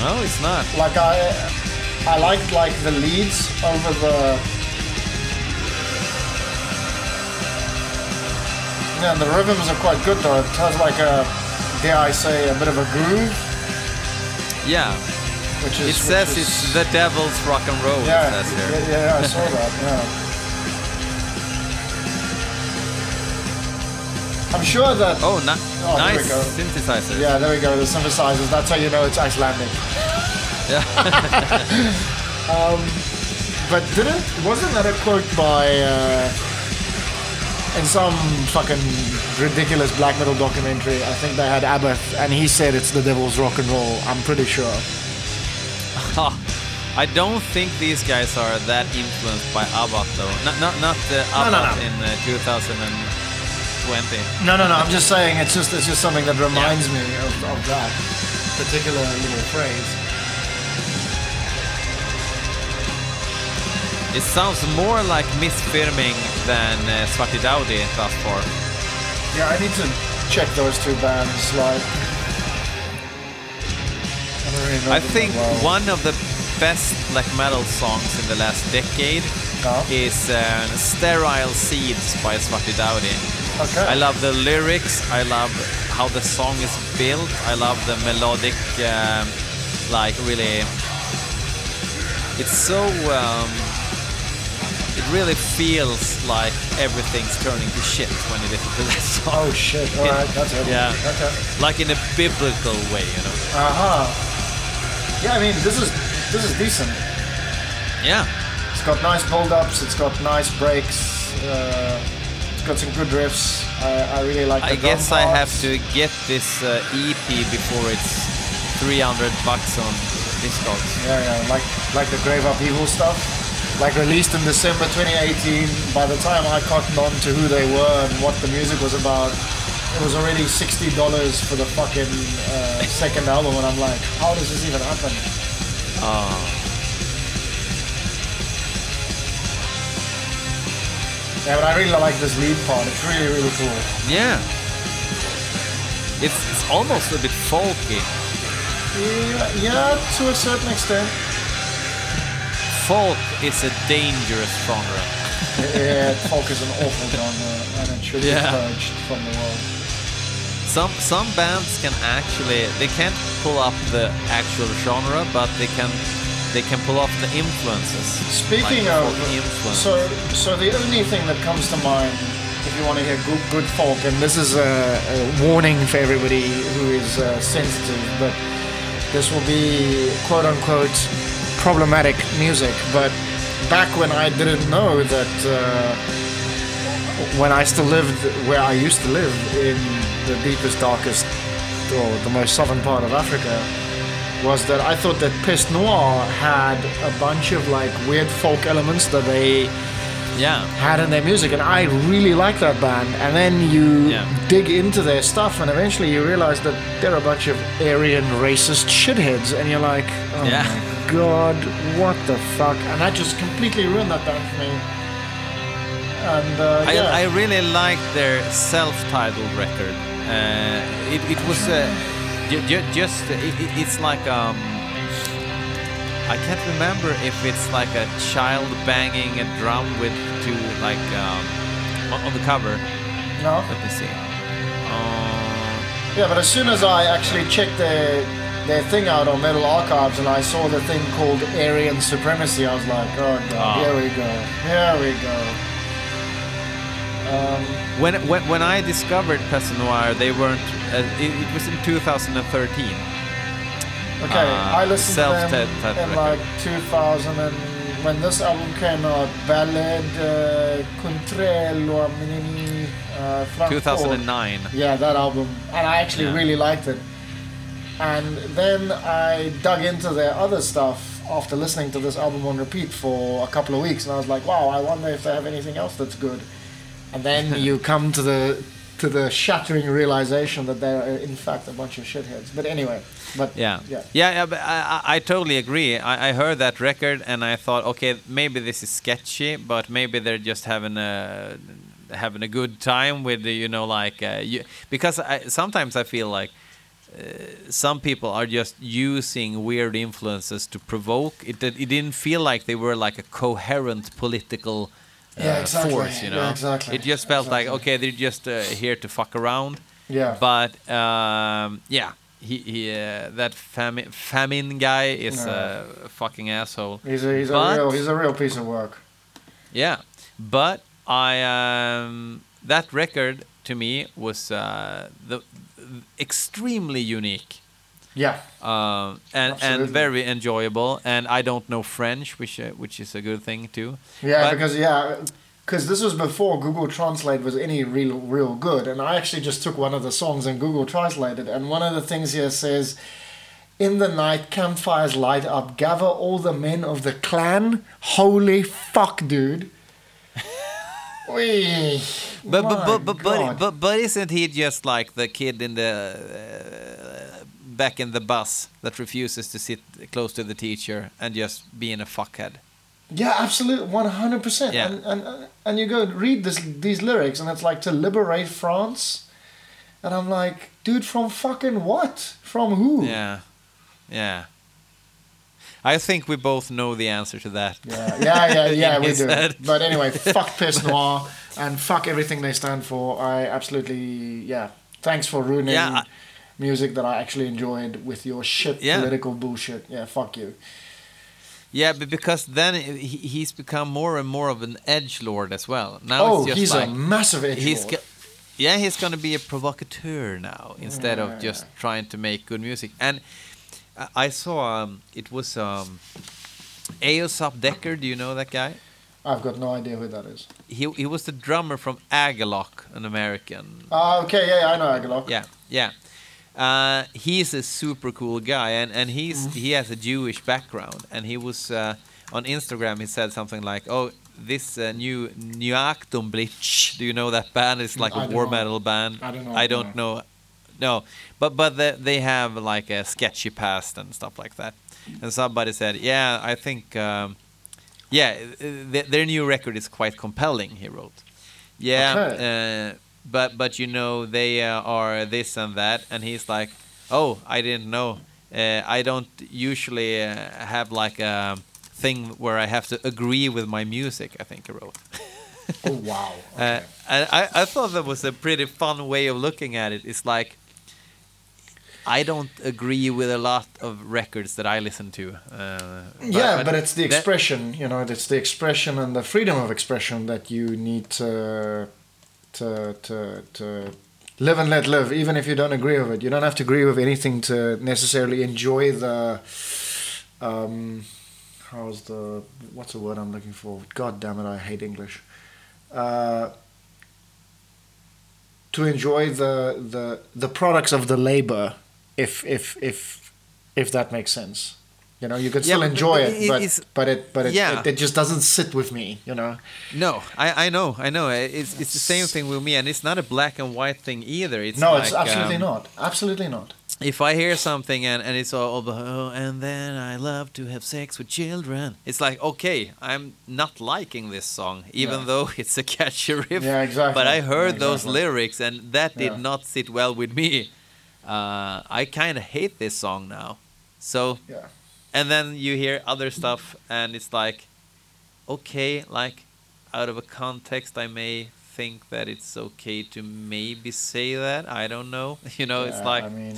No, it's not. Like I, I liked like the leads over the. Yeah, and the rhythms are quite good though. It has like a, dare I say, a bit of a groove, Yeah, which is. it says is- it's the devil's rock and roll. Yeah, it says here. yeah, yeah, I saw that. Yeah. I'm sure that. Oh, ni- Oh, nice synthesizer. Yeah, there we go. The synthesizers. That's how you know it's Icelandic. Yeah. *laughs* But didn't wasn't that a quote by uh, in some fucking ridiculous black metal documentary? I think they had Abbath, and he said it's the devil's rock and roll. I'm pretty sure. *laughs* I don't think these guys are that influenced by Abbath though. Not not not uh, No, no, no. in uh, 2020. No, no, no. I'm just saying it's just it's just something that reminds me of, of that particular little phrase. It sounds more like Misþyrming than uh, Svarti Daudi thus far. Yeah, I need to check those two bands. Like, I don't really know I think well. one of the best black metal songs in the last decade Oh. is uh, Sterile Seeds by Svarti Daudi. Okay. I love the lyrics. I love how the song is built. I love the melodic, um, like really. It's so. Um, it really feels like everything's turning to shit when you listen to that *laughs* song. Oh shit! All right, that's it. Yeah. Okay. Like in a biblical way, you know. Uh huh. Yeah, I mean this is this is decent. Yeah. It's got nice build-ups. It's got nice breaks. Uh, got some good riffs. I, I really like. The I guess I have to get this uh, EP before it's 300 bucks on Discogs. Yeah, yeah, like like the Grave Upheaval stuff. Like released in December 2018. By the time I cottoned on to who they were and what the music was about, it was already sixty dollars for the fucking uh, second album, and I'm like, how does this even happen? Yeah, but I really like this lead part. It's really, really cool. Yeah. It's, it's almost a bit folky. Yeah, yeah, to a certain extent. Folk is a dangerous genre. *laughs* yeah, folk is an awful genre, and it should Yeah. be purged from the world. Some some bands can actually they can't pull up the actual genre, but they can they can pull off the influences. Speaking like of, folk influence. so so the only thing that comes to mind, if you want to hear good, good folk, and this is a, a warning for everybody who is uh, sensitive, but this will be quote unquote problematic music. But back when I didn't know that, uh, when I still lived where I used to live in the deepest, darkest, or the most southern part of Africa, was that I thought that Peste Noire had a bunch of like weird folk elements that they yeah, had in their music, and I really like that band. And then you Yeah. dig into their stuff, and eventually you realize that they're a bunch of Aryan racist shitheads, and you're like, oh Yeah. my god, what the fuck? And that just completely ruined that band for me. And uh, I, yeah, I really liked their self-titled record. Uh, it, it was uh, ju- ju- just it, it- it's like um, I can't remember if it's like a child banging a drum with two like um, on, on the cover. no, Let me see. Uh, yeah, but as soon as I actually checked their their thing out on Metal Archives, and I saw the thing called Aryan Supremacy, I was like, oh god, Ah. here we go, here we go. Um, when, when when I discovered Peste Noire, they weren't. Uh, it, it was in 2013. Okay, Uh, I listened to them in record. like 2000 and when this album came out, Ballad uh, Contrello Menini uh, Franco. 2009. Yeah, that album, and I actually Yeah. really liked it. And then I dug into their other stuff after listening to this album on repeat for a couple of weeks, and I was like, wow, I wonder if they have anything else that's good. And then *laughs* you come to the to the shattering realization that they're in fact a bunch of shitheads. But anyway, but Yeah, yeah, yeah, yeah. But I, I I totally agree. I, I heard that record and I thought, okay, maybe this is sketchy, but maybe they're just having a having a good time with the, you know, like uh, you, because I, sometimes I feel like uh, some people are just using weird influences to provoke. It it didn't feel like they were like a coherent political. Uh, Yeah, exactly. force, you know. Yeah, exactly. It just felt like okay, they're just uh, here to fuck around. yeah. But um, yeah, he, he uh, that famine famine guy is No. a fucking asshole. He's a he's But- a real he's a real piece of work. Yeah, but I um, that record to me was uh, the extremely unique. Yeah. Um, and and very enjoyable, and I don't know French, which uh, which is a good thing too. Yeah, But- because yeah, because this was before Google Translate was any real real good, and I actually just took one of the songs and Google translated, and one of the things here says, "In the night, campfires light up, gather all the men of the clan." Holy fuck, dude! *laughs* Wee. But but but but, but but but isn't he just like the kid in the uh, back in the bus that refuses to sit close to the teacher and just being a fuckhead? Yeah, absolutely, one hundred percent. And and and you go read this these lyrics, and it's like to liberate France, and I'm like, dude, from fucking what? From who? Yeah, yeah. I think we both know the answer to that. Yeah, yeah, yeah, *laughs* yeah, we do. head. But anyway, *laughs* fuck Piss Noir and fuck everything they stand for. I absolutely, yeah. Thanks for ruining Yeah, music that I actually enjoyed with your shit Yeah. political bullshit. Yeah, fuck you. Yeah, but because then he's become more and more of an edge lord as well. Now oh, he's like a massive edge he's lord. yeah, he's gonna be a provocateur now instead Yeah, of just trying to make good music. And I- saw um, it was um, Aesop Dekker. Do you know that guy? I've got no idea who that is. He he was the drummer from Agalloch, an American. Ah, okay, yeah, yeah, I know Agalloch. Yeah, yeah. Uh, he's a super cool guy, and and he's he has a Jewish background, and he was uh, on Instagram. He said something like, "Oh, this uh, new Nyaaktumblitch. Do you know that band? It's like I a war know. metal band. I don't know, I don't know. No, but but the, they have like a sketchy past and stuff like that. And somebody said, "Yeah, I think." Um, yeah, th- their new record is quite compelling. He wrote. Yeah, uh, but but you know they uh, are this and that, and he's like, oh, I didn't know. Uh, I don't usually uh, have like a thing where I have to agree with my music. I think he wrote. Oh, wow. *laughs* Uh, Okay. and I, I thought that was a pretty fun way of looking at it. It's like I don't agree with a lot of records that I listen to. Uh, yeah, but, it's the expression, you know, it's the expression and the freedom of expression that you need to, to, to, to live and let live, even if you don't agree with it. You don't have to agree with anything to necessarily enjoy the, um, how's the, what's the word I'm looking for? God damn it, I hate English. Uh, to enjoy the, the, the products of the labor, if, if, if, if that makes sense. You know, you can still but- enjoy but it, it but is- but it but it, Yeah. it, it just doesn't sit with me. You know. No, I, I know, I know. It's it's the same thing with me, and it's not a black and white thing either. It's no, like, it's absolutely um, not. Absolutely not. If I hear something and, and it's all about, oh, and then I love to have sex with children, it's like, okay, I'm not liking this song, even Yeah. though it's a catchy riff. Yeah, exactly. But I heard Yeah, those lyrics, and that did Yeah. not sit well with me. Uh, I kind of hate this song now. So, Yeah. And then you hear other stuff, and it's like, okay, like out of a context, I may think that it's okay to maybe say that. I don't know. *laughs* You know, it's like. I mean,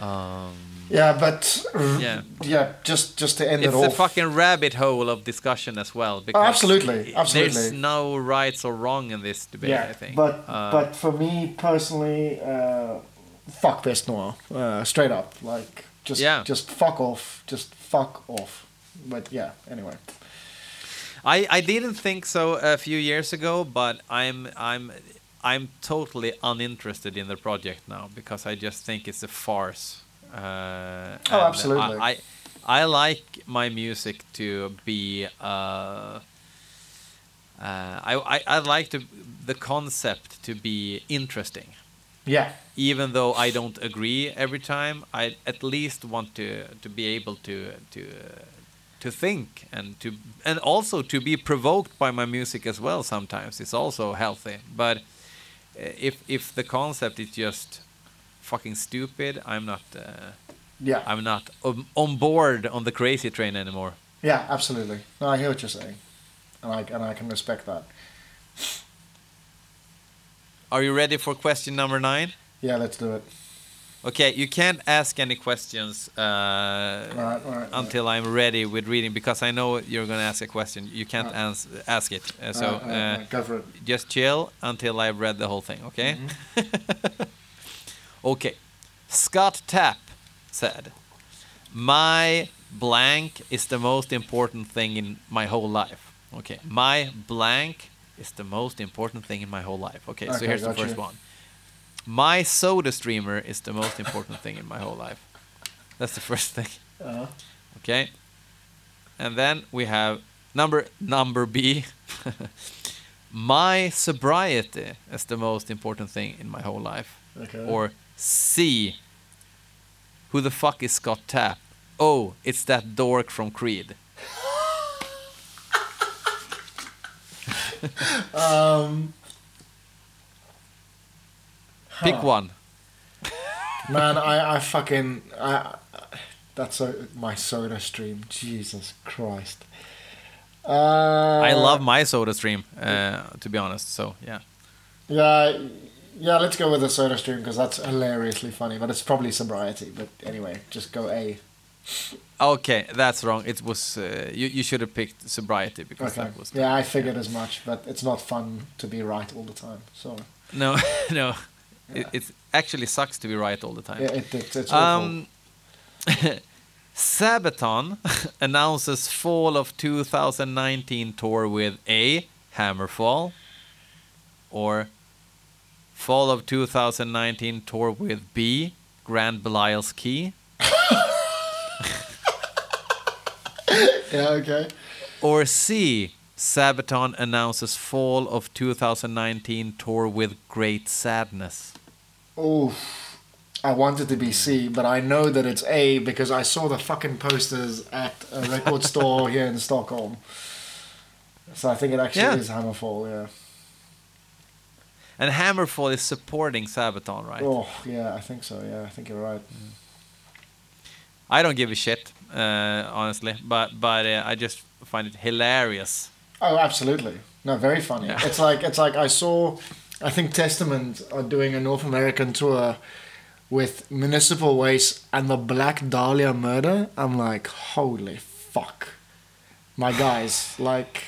Um, yeah, but Yeah. yeah, just just to end it all. it's a fucking rabbit hole of discussion as well. Because absolutely, There's no rights or wrong in this debate. yeah, I think. but Uh, but for me personally, uh, fuck Peste Noire, uh, straight up, like just Yeah. just fuck off, just fuck off. But yeah, anyway. I, I didn't think so a few years ago, but I'm I'm I'm totally uninterested in the project now because I just think it's a farce. Uh, Oh, absolutely. I, I I like my music to be. Uh, uh, I, I I like to the concept to be interesting Yeah. even though I don't agree every time, I at least want to to be able to to uh, to think and to and also to be provoked by my music as well. Sometimes it's also healthy. But uh, if if the concept is just fucking stupid, I'm not uh, Yeah. I'm not on, on board on the crazy train anymore. Yeah, absolutely. No, I hear what you're saying, and I and I can respect that. Are you ready for question number nine? Yeah, let's do it. Okay, you can't ask any questions uh, All right, all right. until I'm ready with reading because I know you're going to ask a question. You can't ans- ask it. Uh, so right, right, uh, right, it. just chill until I've read the whole thing, okay? Mm-hmm. *laughs* okay. Scott Stapp said, My blank is the most important thing in my whole life. Okay. My blank is the most important thing in my whole life. Okay, so here's the first one. My soda streamer is the most important thing in my whole life. That's the first thing. Uh, Okay. And then we have number number B. *laughs* my sobriety is the most important thing in my whole life. okay. Or C. Who the fuck is Scott Stapp? Oh, it's that dork from Creed. *laughs* um, Pick huh. one. *laughs* Man, I, I fucking I, that's my soda stream. Jesus Christ. Uh, I love my soda stream, uh, to be honest. So yeah. Yeah, yeah. Let's go with the soda stream because that's hilariously funny. But it's probably sobriety. But anyway, just go A. Okay, that's wrong. It was uh, you. You should have picked sobriety because Okay. that was Yeah, I figured as much. But it's not fun to be right all the time. So no, *laughs* no. It, Yeah. it actually sucks to be right all the time. yeah, it, it, it's awful. Um, *laughs* Sabaton *laughs* announces fall of 2019 tour with A. Hammerfall, or fall of 2019 tour with B. Grand Belial's Key, *laughs* Yeah. Okay. or C. Sabaton announces fall of 2019 tour with Great Sadness. Oh, I wanted to be C, but I know that it's A because I saw the fucking posters at a record *laughs* store here in Stockholm. So I think it actually Yeah. is Hammerfall. Yeah. And Hammerfall is supporting Sabaton, right? Oh, yeah. I think so. Yeah, I think you're right. I don't give a shit, honestly, but but uh, I just find it hilarious. Oh, absolutely. No, very funny. Yeah. It's like it's like I saw. I think Testament are doing a North American tour with Municipal Waste and the Black Dahlia murder. I'm like, holy fuck, my guys, like,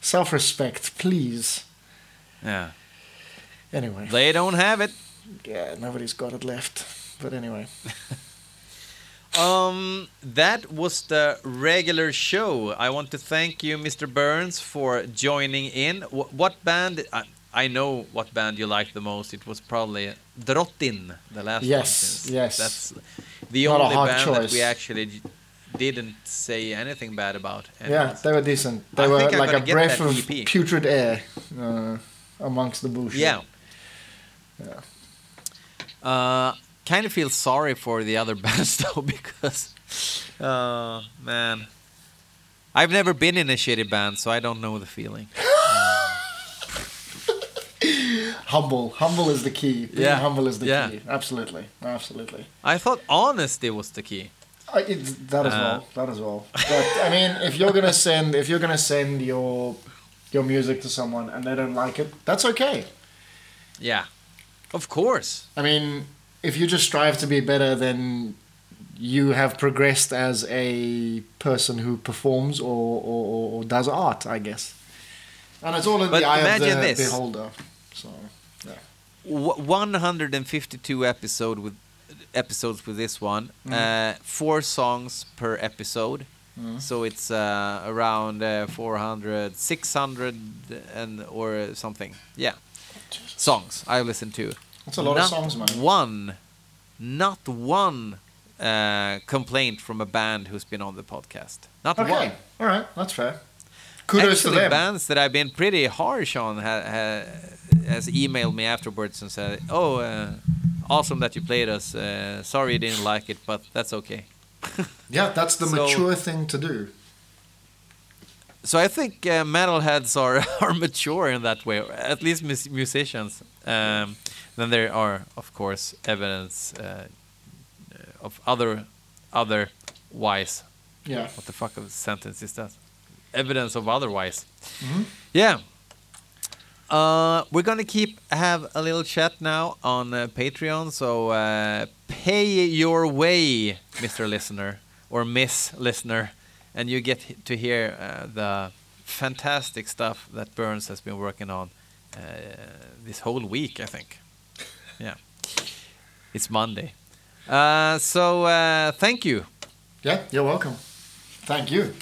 self-respect, please. Yeah, Anyway, they don't have it. yeah, nobody's got it left. But anyway, *laughs* Um, that was the regular show. I want to thank you, Mr. Burns, for joining in. Wh- what band? I, I know what band you like the most. It was probably Drottinn, the last one. Yes, yes. That's the Not only band that we actually didn't say anything bad about. yeah, they were decent. They I were like a breath of EP. putrid air uh, amongst the bush. Yeah. Yeah. Uh, kind of feel sorry for the other *laughs* bands though because, uh, man, I've never been in a shitty band, so I don't know the feeling. *laughs* Humble, humble is the key. Being Yeah, humble is the yeah. key. Absolutely, absolutely. I thought honesty was the key. I, it's, that as Uh, well. That as well. But I mean, if you're gonna send, if you're gonna send your your music to someone and they don't like it, that's okay. Yeah, of course. I mean, if you just strive to be better, then you have progressed as a person who performs or, or, or- does art, I guess. And it's all in But the eye of the this. beholder. So, yeah. 152 episode with episodes with this one. Mm. Uh, four songs per episode. Mm. So it's uh, around uh, 400, 600 and or something. Yeah. songs I listened to. That's a lot not of songs, man. One, not one uh, complaint from a band who's been on the podcast. Not Okay, one. all right, that's fair. Kudos Actually, to them. bands that I've been pretty harsh on ha- ha- has emailed me afterwards and said, "Oh, uh, awesome that you played us. Uh, sorry you didn't like it, but that's okay." *laughs* Yeah, that's the So- mature thing to do. So I think uh, metalheads are *laughs* are mature in that way, at least mus- musicians. Um, then there are, of course, evidence uh, of other other wise. Yeah. What the fuck of sentence is that? Evidence of otherwise. Mhm. Yeah. Uh, we're gonna keep have a little chat now on uh, Patreon. So uh, pay your way, Mr. Listener or Miss Listener, and you get to hear uh, the fantastic stuff that Burns has been working on uh, this whole week. I think. Yeah. It's Monday. Uh, so uh, thank you. Yeah, you're welcome. Thank you.